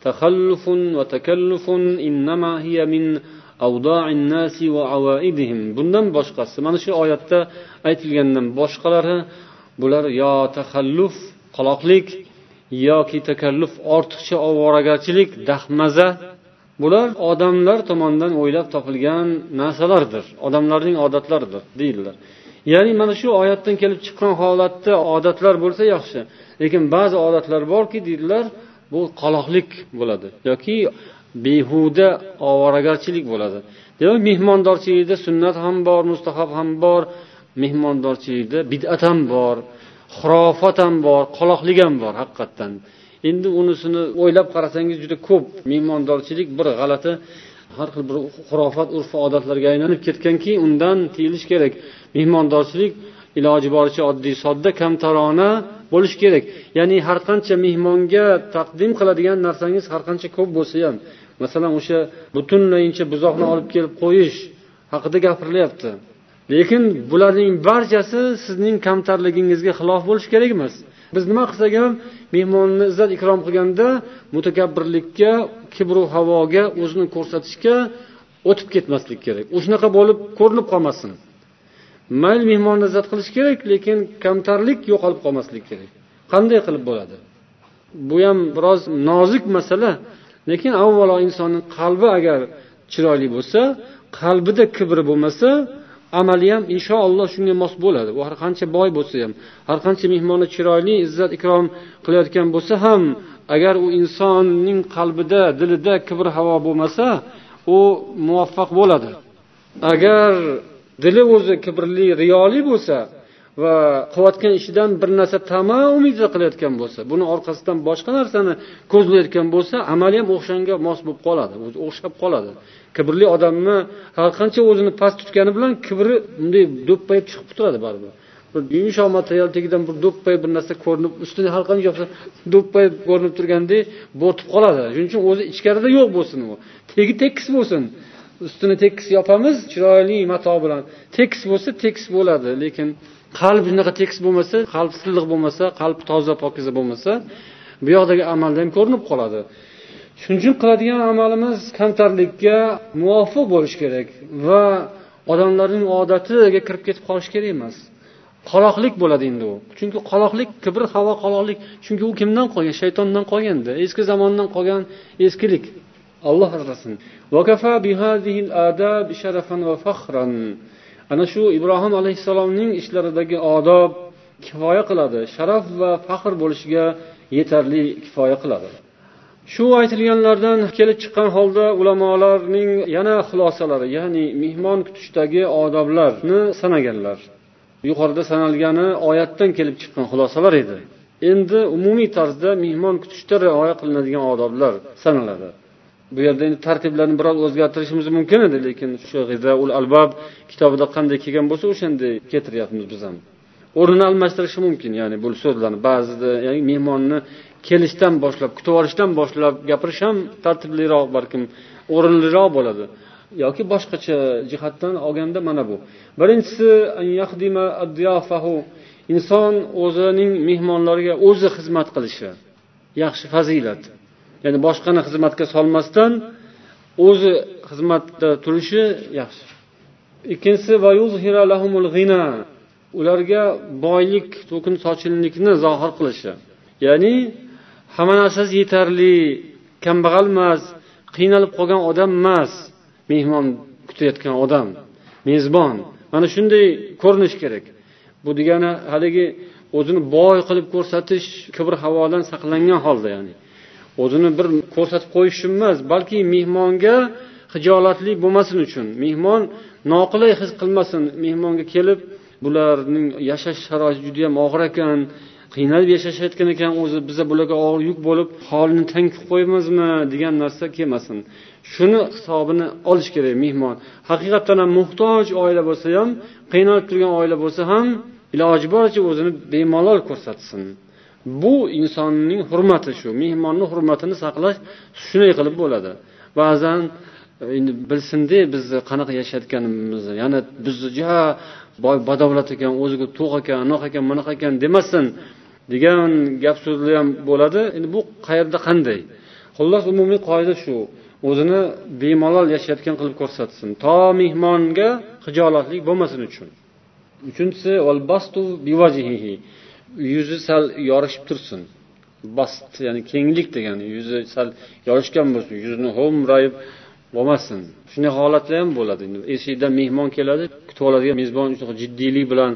تخلف وتكلف إنما هي من أوضاع الناس وعوائدهم bundan boshqasi mana shu oyatda aytilgandan boshqalari bular yo taxalluf qoloqlik yoki takalluf ortiqcha ovoragarchilik dahmaza bular odamlar tomonidan o'ylab topilgan narsalardir. Odamlarning odatlaridir deydilar. Ya'ni mana shu oyatdan kelib chiqqan holatda odatlar bo'lsa yaxshi lekin ba'zi odatlar borki deydilar bu qoloqlik bo'ladi yoki behuda ovoragarchilik bo'ladi. Demak mehmondorchilikda sunnat ham bor mustahab ham bor mehmondorchilikda bid'at ham bor xurofot ham bor qoloqlik ham bor haqiqatdan. Endi unisini o'ylab qarasangiz juda ko'p. Mehmondorchilik bir g'alati har xil bir xurofat urf odatlarga aylanib ketganki undan tiyilish kerak. Mehmondorchilik iloji boricha oddiy sodda kamtarona bo'lishi kerak. Ya'ni har qancha mehmonga taqdim qiladigan narsangiz har qancha ko'p bo'lsa ham. Masalan o'sha butunlayincha buzoqni olib kelib qo'yish haqida gapirilyapti lekin bularning barchasi sizning kamtarligingizga xilof bo'lishi kerak emas. Biz nima qilsak ham mehmonni izzat ikrom qilganda mutakabbirlikka kibru havoga o'zini ko'rsatishga o'tib ketmaslik kerak. O'shunaqa bo'lib ko'rinib qolmasin. Mayli mehmonni izzat qilish kerak lekin kamtarlik yo'qolib qolmasligi kerak. Qanday qilib bo'ladi? Bu ham biroz nozik masala. Lekin avvalo insonni qalbi agar chiroyli bo'lsa qalbida kibr bo'lmasa amali ham inshaalloh shunga mos bo'ladi. U har qancha boy bo'lsa ham har qancha mehmonni chiroyli izzat ikrom qilayotgan bo'lsa ham agar u insonning qalbida dilida kibr havo bo'lmasa u muvaffaq bo'ladi. Agar dili o'zi kibrli riyoli bo'lsa va qilayotgan ishidan bir narsa tama umidida qilayotgan bo'lsa buni orqasidan boshqa narsani ko'zlayotgan bo'lsa amali ham o'xshanga mos bo'lib qoladi o'zi o'xshab qoladi. Kibrli odamni har qancha o'zini past tutgani bilan kibri bunday do'ppayib chiqib turadi baribir. Bir yumshoq material tagidan bir do'ppay bir narsa ko'rinib ustini har qancha yopsa do'ppayib ko'rinib turgandek bo'rtib qoladi. Shuning uchun o'zi ichkarida yo'q bo'lsin u. Tegi tekis bo'lsin. Ustini tekis yopamiz chiroyli mato bilan. Tekis bo'lsa tekis bo'ladi lekin qalb shunaqa tekis bo'lmasa qalb silliq bo'lmasa qalb toza pokiza bo'lmasa bu yoqdagi amalda ham ko'rinib qoladi. Shuning uchun qiladigan amalimiz kamtarlikka muvofiq bo'lishi kerak va odamlarning odatiga kirib ketib qolishi kerak emas. Qoloqlik bo'ladi endi u. Chunki qoloqlik kibr havo qoloqlik. Chunki u kimdan qolgan? Shaytondan qolganda eski zamondan qolgan eskilik. Alloh asrasin ana shu ibrohim alayhissalomning ishlaridagi odob kifoya qiladi sharaf va faxr bo'lishiga yetarli kifoya qiladi. Shu aytilganlardan kelib chiqqan holda ulamolarning yana xulosalari ya'ni mehmon kutishdagi odoblarni sanaganlar. Yuqorida sanalgani oyatdan kelib chiqqan xulosalar edi. Endi umumiy tarzda mehmon kutishda rioya qilinadigan odoblar sanaladi. Bu yerda endi tartiblarni biroz o'zgartirishimiz mumkin edi lekin shu g'izaul albob kitobida qanday kelgan bo'lsa o'shanday keltiryapmiz biz ham. O'rnini almashtirishi mumkin ya'ni bu so'zlarni ba'zida ya'ni mehmonni kelishdan boshlab kutib olishdan boshlab gapirish ham tartibliroq balkim o'rinliroq bo'ladi. Yoki boshqacha jihatdan olganda mana bu. Birinchisi inson o'zining mehmonlariga o'zi xizmat qilishi. Yaxshi fazilat. Ya'ni boshqani xizmatga solmasdan o'zi xizmatda turishi yaxshi. Ikkinchisi ularga boylik to'kin sochinlikni zohir qilishi. Ya'ni hamma narsasi yetarli kambag'al emas qiynalib qolgan odam emas mehmon kutayotgan odam mezbon. Mana shunday ko'rinish kerak. Bu degani haligi o'zini boy qilib ko'rsatish kibr havodan saqlangan holda ya'ni. O'zini bir ko'rsatib qo'yish uchun emas balki mehmonga hijolatlik bo'lmasin uchun. Mehmon noqulay his qilmasin. Mehmonga kelib bularning yashash sharoiti judayam og'ir ekan qiynalib yashashayotgan ekan o'zi biza bularga og'ir yuk bo'lib holini tang qilib qo'ymizmi degan narsa kelmasin. Shuni hisobini olish kerak mehmon. Haqiqatdan ham muhtoj oila bo'lsa ham qiynalib turgan oila bo'lsa ham iloji boricha o'zini bemalol ko'rsatsin. Bu insonning hurmati shu. Mehmonni hurmatini saqlash shunday qilib bo'ladi. Ba'zan e, endi bilsinda bizni qanaqa yashayotganimizni yana bizni ja boy badavlat ekan o'ziga to'q ekan anaqa ekan bunaqa ekan demasin degan gap so'zlar ham bo'ladi. Endi bu qayerda qanday? Xullas umumiy qoida shu. O'zini bemalol yashayotgan qilib ko'rsatsin. To mehmonga hijolatlik bo'lmasin uchun. Uchinchisi yuzi sal yorishib tursin. Bast ya'ni kenglik degani yuzi sal yorishgan bo'lsin. Yuzini ho'mrayib bo'lmasin. Shunday holatlar ham bo'ladi. Eshikdan mehmon keladi kutib oladigan mezbon jiddiylik bilan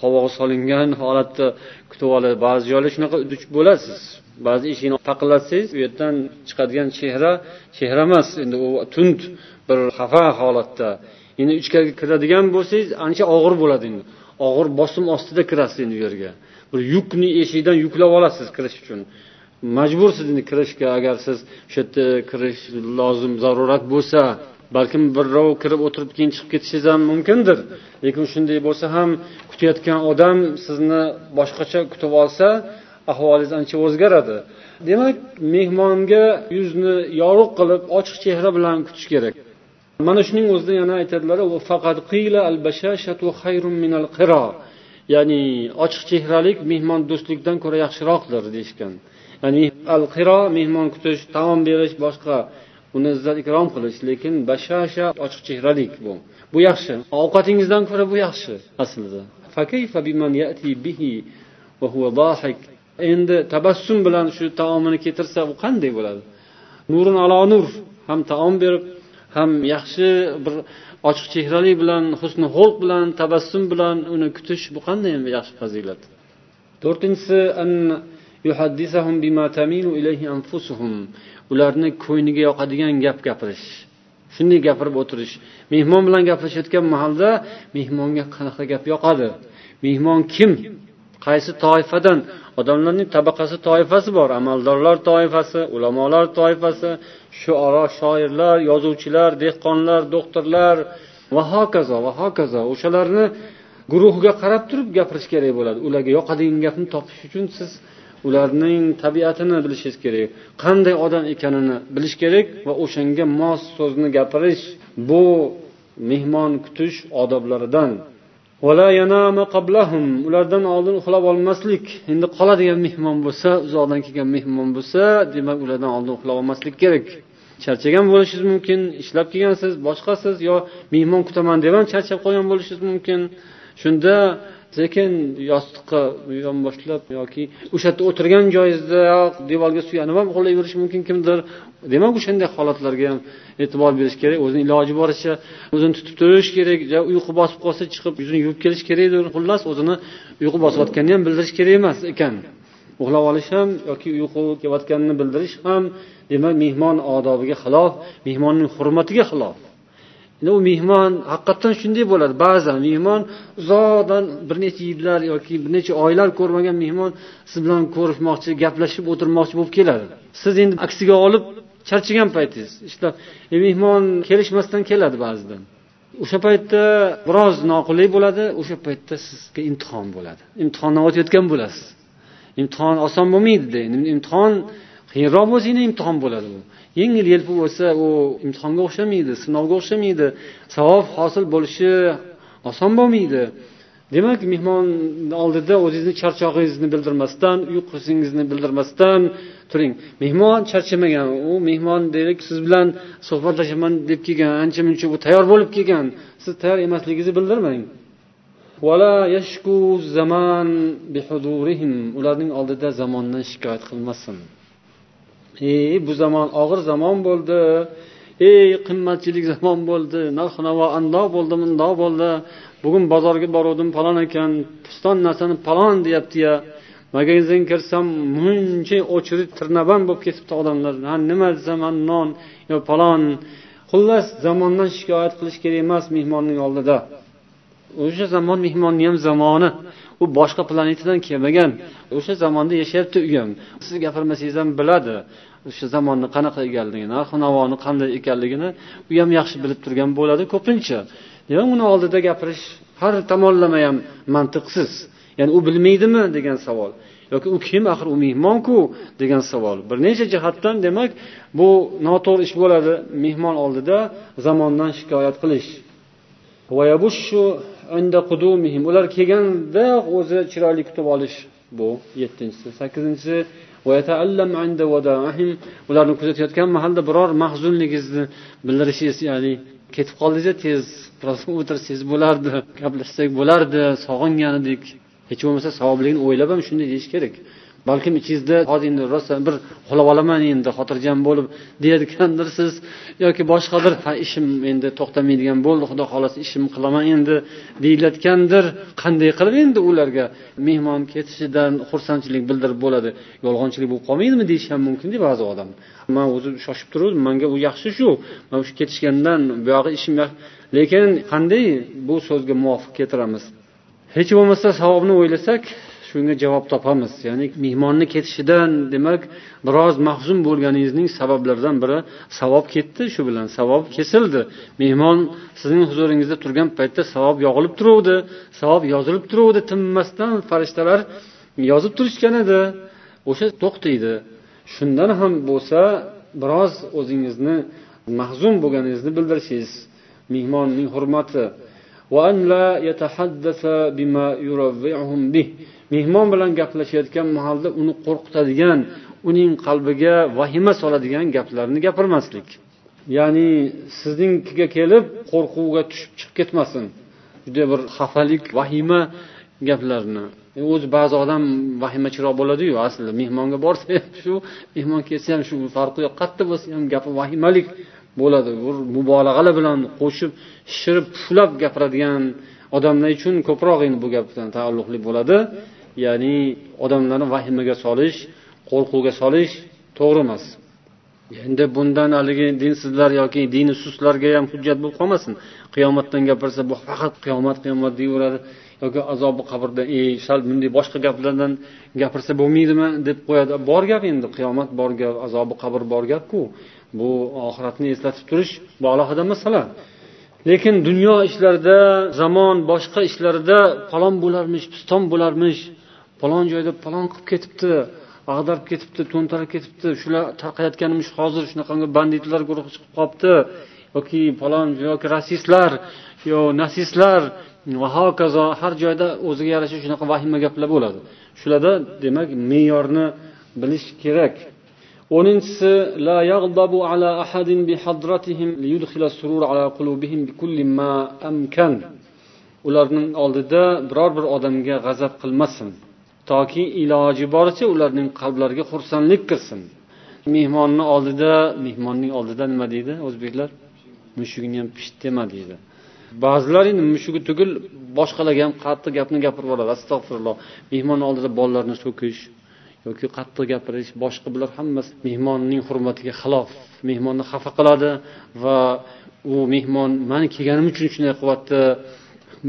qovog'i solingan holatda kutib oladi. Ba'zi joylar shunaqa duch bo'lasiz. Ba'zi eshikni taqillatsangiz u yerdan chiqadigan chehra chehra emas. Endi u tund bir xafa holatda. Endi ichkariga kiradigan bo'lsangiz ancha og'ir bo'ladi endi. Og'ir bosim ostida kirasiz endi u yerga. Bir yukni eshikdan yuklab olasiz kirish uchun. Majbursiz endi kirishga agar siz o'sha yerda kirish lozim zarurat bo'lsa balkim birrov kirib o'tirib keyin chiqib ketishingiz ham mumkindir. Lekin shunday bo'lsa ham kutayotgan odam sizni boshqacha kutib olsa ahvolingiz ancha o'zgaradi. Demak mehmonga yuzni yorug' qilib ochiq chehra bilan kutish kerak. Mana shuning o'zida yana aytadilar ya'ni ochiq chehralik mehmon do'stlikdan ko'ra yaxshiroqdir deyishgan. Ya'ni al qiro mehmon kutish taom berish boshqa. Uni izzat ikrom qilish lekin bashasha ochiq chehralik bu. Bu yaxshi. Ovqatingizdan ko'ra bu yaxshi aslida. Endi tabassum bilan shu taomini keltirsa u qanday bo'ladi? Nurin alo nur. Ham taom berib ham yaxshi bir ochiq chehrali bilan husni xulq bilan tabassum bilan uni kutish bu qanday yaxshi fazilat? To'rtinchisi ularni ko'ngliga yoqadigan gap gapirish. Shunday gapirib o'tirish. Mehmon bilan gaplashayotgan mahalda mehmonga qanaqa gap yoqadi? Mehmon kim? Qaysi toifadan? Odamlarning tabaqasi toifasi bor amaldorlar toifasi ulamolar toifasi shuaro shoirlar yozuvchilar dehqonlar doktorlar va hokazo va hokazo. O'shalarni guruhiga qarab turib gapirish kerak bo'ladi. Ularga yoqadigan gapni topish uchun siz ularning tabiatini bilishingiz kerak. Qanday odam ekanini bilish kerak va o'shanga mos so'zni gapirish bu mehmon kutish odoblaridan. Ulardan oldin uxlab olmaslik. Endi qoladigan mehmon bo'lsa uzoqdan kelgan mehmon bo'lsa demak ulardan oldin uxlab olmaslik kerak. Charchagan bo'lishingiz mumkin ishlab kelgansiz boshqasiz yo mehmon kutaman deb ham charchab qolgan bo'lishingiz mumkin. Shunda sekin yostiqqa yonboshlab yoki o'sha yerda o'tirgan joyingizdayoq devorga suyanib ham uxlayverishi mumkin kimdir. Demak o'shanday holatlarga ham e'tibor berish kerak o'zini iloji boricha o'zini tutib turish kerak uyqu bosib qolsa chiqib yuzini yuvib kelish kerakdir xullas o'zini uyqu bosayotganini ham bildirish kerak emas ekan. Uxlab olish ham yoki uyqu kelayotganini bildirish ham demak mehmon odobiga xilof mehmonning hurmatiga xilof. U mehmon haqiqatdan shunday bo'ladi. Ba'zan mehmon uzoqdan bir necha yillar yoki bir necha oylar ko'rmagan mehmon siz bilan ko'rishmoqchi gaplashib o'tirmoqchi bo'lib keladi. Siz endi aksiga olib charchagan paytingiz. Ishlab e, mehmon kelishmasdan keladi ba'zidan. O'sha paytda biroz noqulay bo'ladi o'sha paytda sizga imtihon bo'ladi. Imtihondan o'tayotgan bo'lasiz. Imtihon oson bo'lmaydi imtihon qiyinroq bo'lsa yana imtihon bo'ladi u yengil yelpi bo'lsa u imtihonga o'xshamaydi sinovga o'xshamaydi. Savob hosil bo'lishi oson bo'lmaydi. Demak mehmon oldida o'zingizni charchog'ingizni bildirmasdan uyqusingizni bildirmasdan turing. Mehmon charchamagan u mehmon deylik siz bilan suhbatlashaman deb kelgan ancha muncha u tayyor bo'lib kelgan. Siz tayyor emasligingizni bildirmang. Ularning oldida zamondan shikoyat qilmasin. Ey bu zamon og'ir zamon bo'ldi ey qimmatchilik zamon bo'ldi narx navo andoq bo'ldi mundoq bo'ldi bugun bozorga boruvdim falon ekan. Piston narsani falon deyaptiya magazinga kirsam muncha очередь tirnaband bo'lib ketibdi odamlar. Ha nima desam non yo falon xullas zamondan shikoyat qilish kerak emas mehmonning oldida. O'sha zamon mehmonni ham zamoni. U boshqa planetadan kelmagan. O'sha zamonda yashayapti u ham siz gapirmasangiz ham biladi. O'sha zamonni qanaqa ekanligini narxi navoni qanday ekanligini u ham yaxshi bilib turgan bo'ladi ko'pincha. Demak uni oldida gapirish? Har tomonlama ham mantiqsiz. Ya'ni u bilmaydimi degan savol yoki u kim axir u mehmonku degan savol. Bir necha jihatdan demak bu noto'g'ri ish bo'ladi mehmon oldida zamondan shikoyat qilish. Ular kelganda o'zi chiroyli kutib olish bu yettinchisi sakkizinchisi ularni kuzatayotgan mahalda biror mahzunligingizni bildirishingiz ya'ni ketib qoldingiz tez biroz o'tirsangiz bo'lardi gaplashsak bo'lardi sog'ingan edik hech bo'lmasa savobligini o'ylab ham shunday deyish kerak. Balkim ichingizda hozir endi rosa bir uxlab olaman endi xotirjam bo'lib deyayotgandirsiz yoki boshqadir ha ishim endi to'xtamaydigan bo'ldi xudo xohlasa ishimni qilaman endi deyilayotgandir qanday qilib endi ularga mehmon ketishidan xursandchilik bildirib bo'ladi? Yolg'onchilik bo'lib qolmaydimi deyishi ham mumkinda ba'zi odam. Man o'zim shoshib turuvdim manga u yaxshi shu. Man shu ketishgandan buyog'i ishim lekin qanday bu so'zga muvofiq keltiramiz? Hech bo'lmasa savobni o'ylasak shunga javob topamiz. Ya'ni mehmonni ketishidan demak biroz mahzun bo'lganingizning sabablaridan biri savob ketdi shu bilan. Savob kesildi. Mehmon sizning huzuringizda turgan paytda savob yog'ilib turuvdi savob yozilib turuvdi. Tinmasdan farishtalar yozib turishgan edi. O'sha to'xtaydi. Shundan ham bo'lsa biroz o'zingizni mahzun bo'lganingizni bildirishingiz. Mehmonning hurmati. Mehmon bilan gaplashayotgan mahalda uni qo'rqitadigan uning qalbiga vahima soladigan gaplarni gapirmaslik. Ya'ni siznikiga kelib qo'rquvga tushib chiqib ketmasin. Juda bir xafalik vahima gaplarni. E, o'zi ba'zi odam vahimachiroq bo'ladiyu aslida mehmonga borsa ham shu mehmon kelsa ham shu farqi yo'q. Qayerda bo'lsa ham gapi vahimalik bo'ladi. Bir mubolag'alar bilan qo'shib shishirib puflab gapiradigan odamlar uchun ko'proq endi bu gap bilan taalluqli bo'ladi. Ya'ni odamlarni vahimaga solish qo'rquvga solish to'g'ri emas. Endi bundan haligi dinsizlar yoki dini sustlarga ham hujjat bo'lib qolmasin. Qiyomatdan gapirsa bu faqat qiyomat qiyomat deyaveradi yoki azobi qabrda ey sal bunday boshqa gaplardan gapirsa bo'lmaydimi? deb qo'yadi. Bor gap endi qiyomat bor gap azobi qabr bor gapku bu oxiratni eslatib turish bu alohida masala. Lekin dunyo ishlarida zamon boshqa ishlarida falon bo'larmish piston bo'larmish falon joyda falon qilib ketibdi ag'darib ketibdi to'ntarib ketibdi. Shular tarqayotganimiz hozir shunaqangi banditlar guruhi chiqib qolibdi. Yoki falon yoki rasistlar yo nasistlar va hokazo har joyda o'ziga yarasha shunaqa vahima gaplar bo'ladi. Shularda demak me'yorni bilish kerak. O'ninchisi la yag'dabu ala ahadin bihadratihim liyudkhila surur ala qulubihim bikulli ma amkan. Ularning oldida biror bir odamga g'azab qilmasin. Toki iloji boricha ularning qalblariga xursandlik kirsin mehmonni oldida mehmonning oldida nima deydi o'zbeklar? Mushugini ham pisht dema deydi. Ba'zilar endi mushugi tugul boshqalarga ham qattiq gapni gapirib yuboradi astag'firulloh mehmonni oldida bolalarni so'kish yoki qattiq gapirish boshqa bular hammasi mehmonning hurmatiga xilof. Mehmonni xafa qiladi va u mehmon man kelganim uchun shunday qilyapti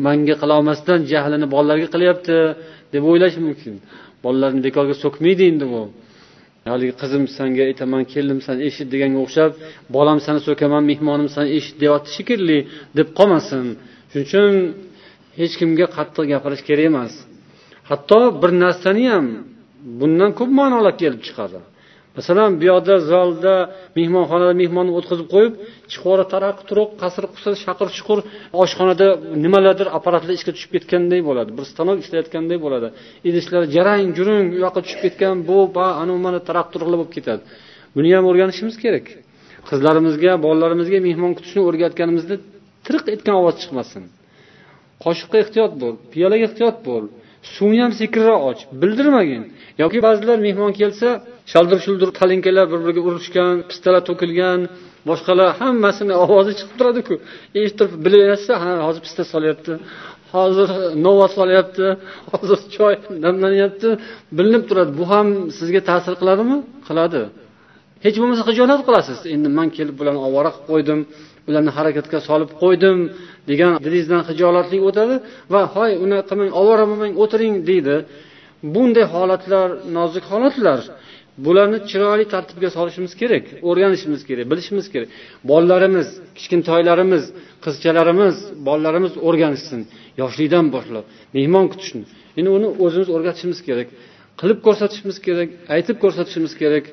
manga qilolmasdan jahlini bolalarga qilyapti deb o'ylash mumkin. Bolalarni bekorga so'kmaydi endi bu. Haligi qizim sanga aytaman keldim san eshit deganga o'xshab bolam sani so'kaman mehmonim san eshit deyapti shekilli deb qolmasin. Shuning uchun hech kimga qattiq gapirish kerak emas. Hatto bir narsani ham bundan ko'p ma'nolar kelib chiqadi. Masalan bu yoqda zalda mehmonxonada mehmonni o'tkazib qo'yib chuquri taraq turuq qasr qusir shaqir chuqur oshxonada nimalardir apparatlar ishga tushib ketganday bo'ladi. Bir stanok ishlayotganday bo'ladi. Idishlar jarang jurung u yoqqa tushib ketgan bu anavi mana taraq turuqlar bo'lib ketadi. Buni ham o'rganishimiz kerak. Qizlarimizga bolalarimizga mehmon kutishni o'rgatganimizda tiriq etgan ovoz chiqmasin. Qoshiqqa ehtiyot bo'l piyolaga ehtiyot bo'l suvni ham sekinroq och bildirmagin. Yoki ba'zilar mehmon kelsa shaldir shuldir talinkalar bir biriga urishgan pistalar to'kilgan boshqalar hammasini ovozi chiqib turadiku. Eshitib bilaversa ha hozir pista solyapti hozir nova solyapti hozir choy damlanyapti bilinib turadi bu ham sizga ta'sir qiladimi? Qiladi. Hech bo'lmasa xijolat qilasiz. Endi man kelib bularni ovora qilib qo'ydim ularni harakatga solib qo'ydim degan dilingizdan hijolatlik o'tadi va hoy unaqa qilmang ovora bo'lmang o'tiring deydi. Bunday holatlar nozik holatlar bularni chiroyli tartibga solishimiz kerak o'rganishimiz kerak bilishimiz kerak. Bolalarimiz kichkintoylarimiz qizchalarimiz bolalarimiz o'rganishsin yoshlikdan boshlab mehmon kutishni endi uni o'zimiz o'rgatishimiz kerak qilib ko'rsatishimiz kerak aytib ko'rsatishimiz kerak.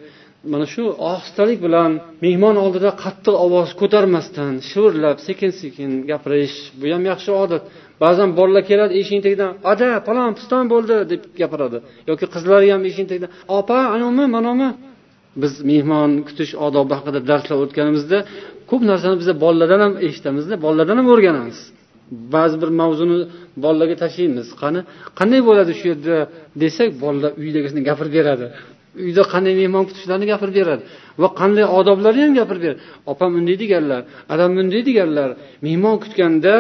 Mana shu ohistalik bilan mehmon oldida qattiq ovoz ko'tarmasdan shivirlab sekin sekin gapirish bu ham yaxshi odat. Ba'zan bolalar keladi eshikni tagidan ada palon piston bo'ldi deb gapiradi. Yoki qizlari ham eshikni tagidan opa anavimi manavimi biz mehmon kutish odobi haqida darslar o'tganimizda ko'p narsani biza bolalardan ham eshitamizda bolalardan ham o'rganamiz. Ba'zi bir mavzuni bolalarga tashlaymiz. Qani qanday bo'ladi shu yerda desak bolalar uydagisini gapirib beradi. Uyda qanday mehmon kutishlarini gapirib beradi. Va qanday odoblarni ham gapirib beradi. Opam bunday deganlar adam bunday deganlar mehmon kutganda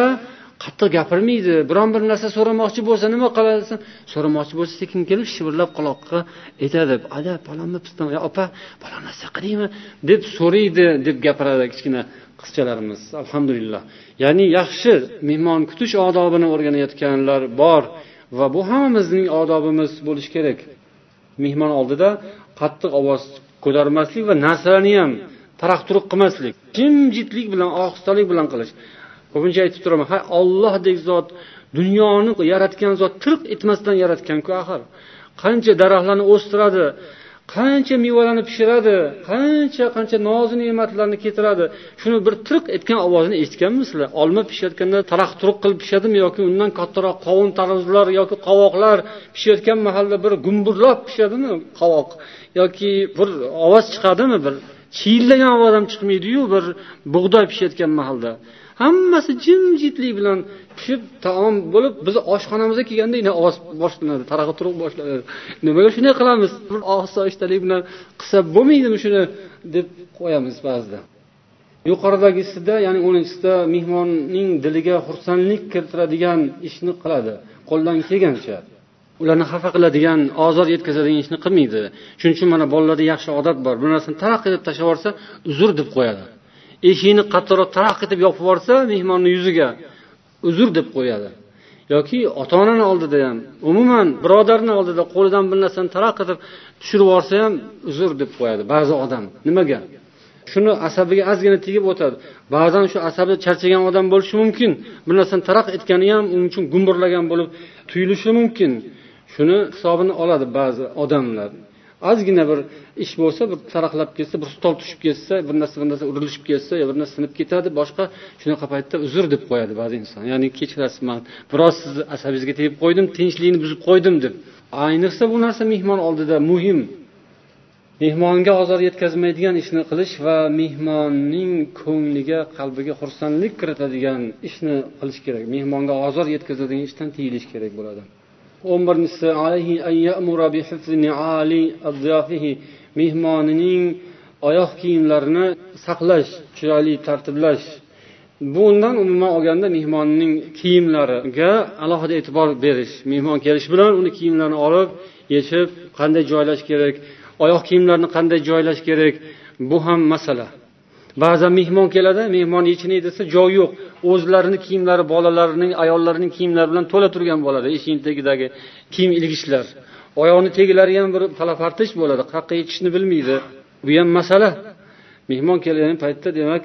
qattiq gapirmaydi. Biron bir narsa so'ramoqchi bo'lsa nima qilasan? So'ramoqchi bo'lsa sekin kelib shivirlab quloqqa aytadi ada palonni piston opa palon narsa qilaymi deb so'raydi deb gapiradi kichkina qizchalarimiz. Alhamdulillah. Ya'ni yaxshi mehmon kutish odobini o'rganayotganlar bor va bu hammamizning odobimiz bo'lishi kerak. Mehmon oldida qattiq ovoz ko'tarmaslik va narsalarni ham taraq turuq qilmaslik jimjitlik bilan ohistalik bilan qilish. Ko'pincha aytib turaman. Ha ollohdek zot dunyoni yaratgan zot tirq etmasdan yaratganku axir. Qancha daraxtlarni o'stiradi qancha mevalarni pishiradi qancha qancha nozi ne'matlarni keltiradi. Shuni bir tirq etgan ovozini eshitganmisizlar? Olma pishayotganda taraq turuq qilib pishadimi yoki undan kattaroq qovun tarvuzlar yoki qovoqlar pishayotgan mahalda bir gumburlab pishadimi qovoq? Yoki bir ovoz chiqadimi bir? Chiyillagan ovoz ham chiqmaydiyu bir bug'doy pishayotgan mahalda hammasi jimjitlik bilan pishib taom bo'lib biz oshxonamizga kelganda yana ovoz boshlanadi tarag'i turuq boshlanadi. Nimaga shunday qilamiz? Bir osoyishtalik bilan qilsa bo'lmaydimi shuni deb qo'yamiz ba'zida. Yuqoridagisida ya'ni o'ninchisida mehmonning diliga xursandlik keltiradigan ishni qiladi. Qo'ldan kelgancha. Ularni xafa qiladigan ozor yetkazadigan ishni qilmaydi. Shuning uchun mana bolalarda yaxshi odat bor. Bir narsani taraq qilib tashlab yuborsa uzr deb qo'yadi. Eshikni qattiqroq taraq etib yopib yuborsa mehmonni yuziga uzr deb qo'yadi. Yoki ota onani oldida ham umuman birodarni oldida qo'lidan bir narsani taraq etib tushirib yuborsa ham uzr deb qo'yadi ba'zi odam. Nimaga? Shuni asabiga ozgina tegib o'tadi. Ba'zan shu asabi charchagan odam bo'lishi mumkin bir narsani taraq etgani ham uning uchun gumburlagan bo'lib tuyulishi mumkin. Shuni hisobini oladi ba'zi odamlar. Ozgina bir ish bo'lsa bir taraqlab ketsa bir stol tushib ketsa bir narsa bir narsa urilishib ketsa yo bir narsa sinib ketadi boshqa shunaqa paytda uzr deb qo'yadi ba'zi inson. Ya'ni kechirasiz man biroz sizni asabingizga tegib qo'ydim tinchlikni buzib qo'ydim deb. Ayniqsa bu narsa mehmon oldida muhim. Mehmonga ozor yetkazmaydigan ishni qilish va mehmonning ko'ngliga qalbiga xursandlik kiritadigan ishni qilish kerak. Mehmonga ozor yetkazadigan ishdan tiyilish kerak bo'ladi. O'n birinchisi mehmonining oyoq kiyimlarini saqlash chiroyli tartiblash. Bundan umuman olganda mehmonning kiyimlariga alohida e'tibor berish mehmon kelishi bilan uni kiyimlarini olib yechib qanday joylash kerak oyoq kiyimlarini qanday joylash kerak bu ham masala. Ba'zan mehmon keladi mehmon yechinay desa joy yo'q. O'zlarini kiyimlari bolalarining ayollarining kiyimlari bilan to'la turgan bo'ladi. Eshikni tagidagi kiyim ilgichlar. Oyoqni tagilari ham bir palapartish bo'ladi. Qayerqa yetishni bilmaydi. Bu ham masala. Mehmon kelgan paytda demak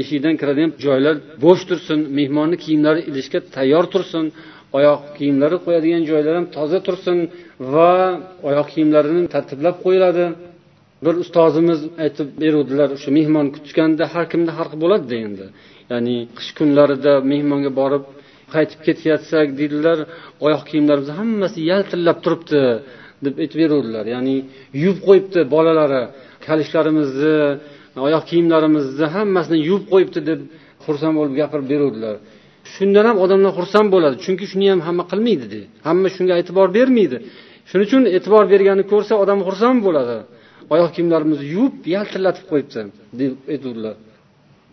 eshikdan kiradigan joylar bo'sh tursin mehmonni kiyimlari ilishga tayyor tursin oyoq kiyimlari qo'yadigan joylar ham toza tursin va oyoq kiyimlarini tartiblab qo'yiladi. Bir ustozimiz aytib beruvdilar o'sha mehmon kutganda har kimda har xil bo'ladida endi ya'ni qish kunlarida mehmonga borib qaytib ketayotsak deydilar oyoq kiyimlarimiz hammasi yaltillab turibdi deb aytib beruvdilar. Ya'ni yuvib qo'yibdi bolalari kalishlarimizni oyoq kiyimlarimizni hammasini yuvib qo'yibdi deb xursand bo'lib gapirib beruvdilar. Shundan ham odamlar xursand bo'ladi chunki shuni ham hamma qilmaydi hamma shunga e'tibor bermaydi. Shuning uchun e'tibor berganini ko'rsa odam xursand bo'ladi. Oyoq kiyimlarimizni yuvib yaltillatib qo'yibdi deb aytuvdilar.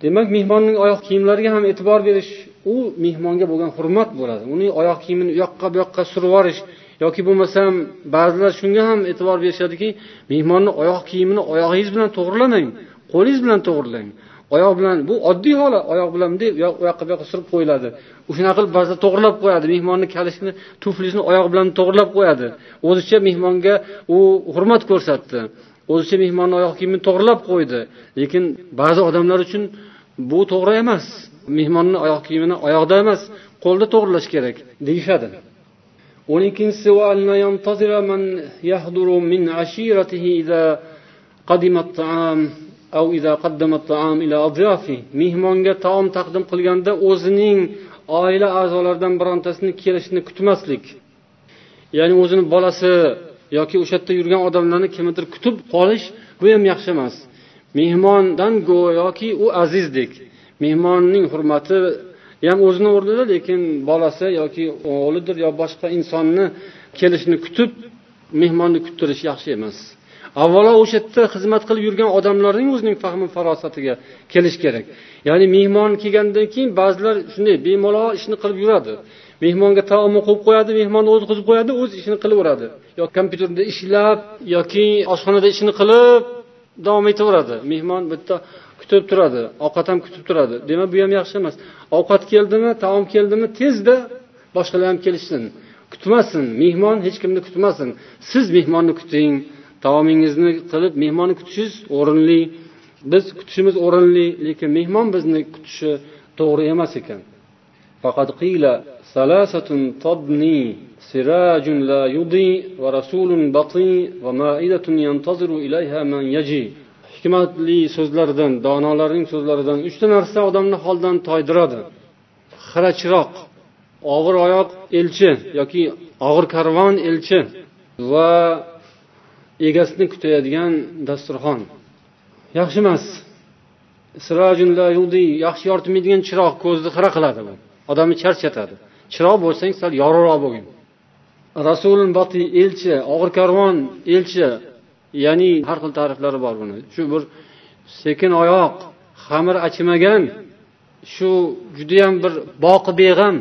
Demak mehmonning oyoq kiyimlariga ham e'tibor berish u mehmonga bo'lgan hurmat bo'ladi. Uning oyoq kiyimini u yoqqa bu yoqqa surib yuborish yoki bo'lmasam ba'zilar shunga ham e'tibor berishadiki mehmonni oyoq kiyimini oyog'ingiz bilan to'g'rilamang qo'lingiz bilan to'g'rilang. Oyoq bilan bu oddiy holat oyoq bilan bunday u yoqqa bu yoqqa surib qo'yiladi. Shunaqa qilib ba'zida to'g'irlab qo'yadi. Mehmonni kalishini tuflisini oyog'i bilan to'g'irlab qo'yadi. O'zicha mehmonga u hurmat ko'rsatdi. O'zicha mehmonni oyoq kiyimini to'g'irlab qo'ydi. Lekin ba'zi odamlar uchun bu to'g'ri emas. Mehmonni oyoq kiyimini oyoqda emas qo'lda to'g'irlash kerak deyishadi o'n ikkinchisi mehmonga taom taqdim qilganda o'zining oila a'zolaridan birontasini kelishini kutmaslik. Ya'ni o'zini bolasi yoki o'sha yerda yurgan odamlarni kimnidir kutib qolish bu ham yaxshi emas. Mehmondan go'yoki u azizdek mehmonning hurmati ham o'zini o'rnida lekin bolasi yoki o'g'lidir yo boshqa insonni kelishini kutib mehmonni kuttirish yaxshi emas. Avvalo o'sha yerda xizmat qilib yurgan odamlarning o'zining fahmi farosatiga kelish kerak. Ya'ni mehmon kelgandan keyin ba'zilar shunday bemalol ishni qilib yuradi. Mehmonga taomni qo'yib qo'yadi mehmonni o'tkazib qo'yadi o'z ishini qilaveradi yo kompyuterda ishlab yoki oshxonada ishini qilib davom etaveradi. Mehmon bitta kutib turadi ovqat ham kutib turadi. Demak bu ham yaxshi emas. Ovqat keldimi taom keldimi tezda boshqalar ham kelishsin. Kutmasin mehmon hech kimni kutmasin. Siz mehmonni kuting taomingizni qilib mehmonni kutishingiz o'rinli. Biz kutishimiz o'rinli lekin mehmon bizni kutishi to'g'ri emas ekan. Faqat qiyla salasatun tadni سراج لا يضيء ورسول بطيء ومائدة ينتظر إليها من يجي hikmatli so'zlardan donolarning so'zlaridan uchta narsa odamni holdan toydiradi xira chiroq og'ir oyoq elchi yoki og'ir karvon elchi va egasini kutayotgan dasturxon yaxshi emas yaxshi yoritmaydigan chiroq ko'zni xira qiladi bu odamni charchatadi chiroq bo'lsang sal yorug'roq bo'lgin Rasul boti elchi og'ir karvon elchi ya'ni har xil ta'riflari bor buni. Shu bir sekin oyoq xamir achimagan shu judayam bir boqi beg'am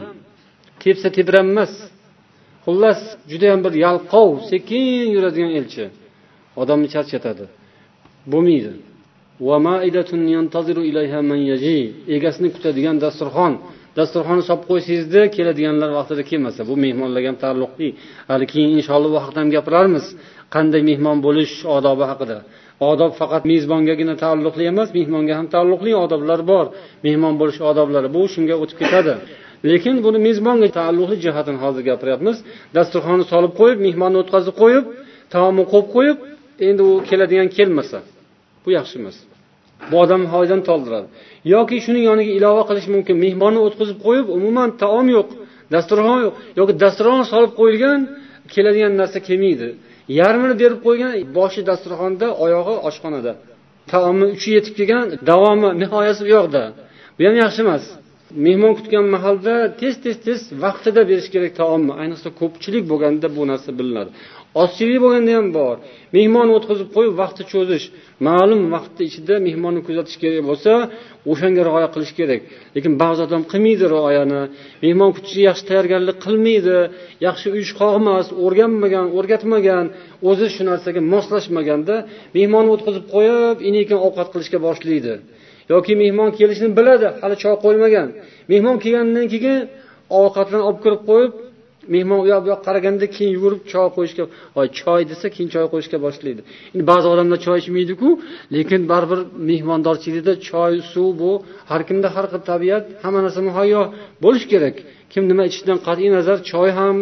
tepsa tebranmas xullas judayam bir yalqov sekin yuradigan elchi. Odamni charchatadi bo'lmaydi. Egasini kutadigan dasturxon. Dasturxonni solib qo'ysangizda keladiganlar vaqtida kelmasa bu mehmonlarga ham taalluqli. Hali keyin inshaalloh bu haqida ham gapirarmiz. Qanday mehmon bo'lish odobi haqida. Odob faqat mezbongagina taalluqli emas mehmonga ham taalluqli odoblar bor. Mehmon bo'lish odoblari bu shunga o'tib ketadi. Lekin buni mezbonga taalluqli jihatini hozir gapiryapmiz. Dasturxonni solib qo'yib mehmonni o'tkazib qo'yib taomni qo'yib qo'yib endi u keladigan kelmasa bu yaxshi emas. Bu odamni holidan toldiradi. Yoki shuni yoniga ilova qilish mumkin. Mehmonni o'tkazib qo'yib umuman taom yo'q dasturxon yo'q yoki dasturxon solib qo'yilgan keladigan narsa kelmaydi. Yarmini berib qo'ygan boshi dasturxonda oyog'i oshxonada. Taomni uchi yetib kelgan davomi nihoyasi u yoqda. Bu ham yaxshi emas. Mehmon kutgan mahalda tez tez tez vaqtida berish kerak taomni. Ayniqsa ko'pchilik bo'lganda bu narsa bilinadi. Ozchilik bo'lganda ham bor. Mehmonni o'tkazib qo'yib vaqtni cho'zish. Ma'lum vaqtni ichida mehmonni kuzatish kerak bo'lsa o'shanga rioya qilish kerak. Lekin ba'zi odam qilmaydi rioyani. Mehmon kutishga yaxshi tayyorgarlik qilmaydi. Yaxshi uyushqoq emas o'rganmagan o'rgatmagan o'zi shu narsaga moslashmaganda mehmonni o'tkazib qo'yib ekan ovqat qilishga boshlaydi. Yoki mehmon kelishini biladi hali choy qo'ymagan. Mehmon kelgandan keyin ovqatlarni olib kirib qo'yib mehmon u yoq bu yoqqa qaraganda keyin yugurib choy qo'yishga choy desa keyin choy qo'yishga boshlaydi. Endi ba'zi odamlar choy ichmaydiku lekin baribir mehmondorchilikda choy suv bu har kimda har xil tabiat hamma narsa muhayyo bo'lishi kerak. Kim nima ichishidan qat'iy nazar choy ham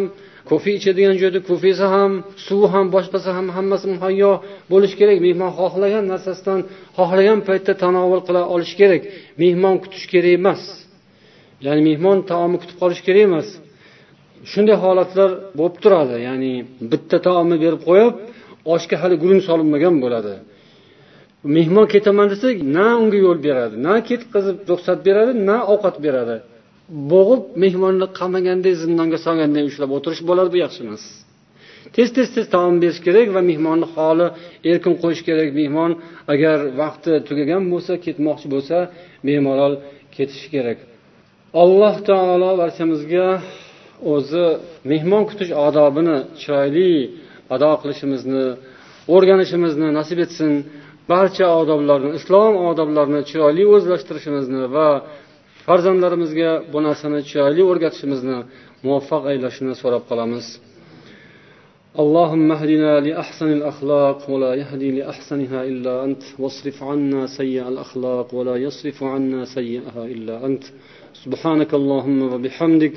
kofe ichadigan joyda kofesi ham suvi ham boshqasi ham hammasi muhayyo bo'lishi kerak. Mehmon xohlagan narsasidan xohlagan paytda tanovul qila olishi kerak. Mehmon kutish kerak emas. Ya'ni mehmon taomni kutib qolish kerak emas. Shunday holatlar bo'lib turadi. Ya'ni bitta taomni berib qo'yib oshga hali gurung solinmagan bo'ladi. Mehmon ketaman desa na unga yo'l beradi na ketqazib ruxsat beradi na ovqat beradi. Bo'g'ib mehmonni qamaganday zindonga solganday ushlab o'tirish bo'ladi bu yaxshi emas. Tez tez tez taom berish kerak va mehmonni holi erkin qo'yish kerak. Mehmon agar vaqti tugagan bo'lsa ketmoqchi bo'lsa bemalol ketishi kerak. Alloh taolo barchamizga o'zi mehmon kutish odobini chiroyli ado qilishimizni o'rganishimizni nasib etsin barcha odoblarni islom odoblarini chiroyli o'zlashtirishimizni va farzandlarimizga bu narsani chiroyli o'rgatishimizni muvaffaq aylashini so'rab qolamiz اللهم اهدنا لأحسن الأخلاق ولا يهدي لأحسنها إلا أنت واصرف عنا سيء الأخلاق ولا يصرف عنا سيئها إلا أنت سبحانك اللهم وبحمدك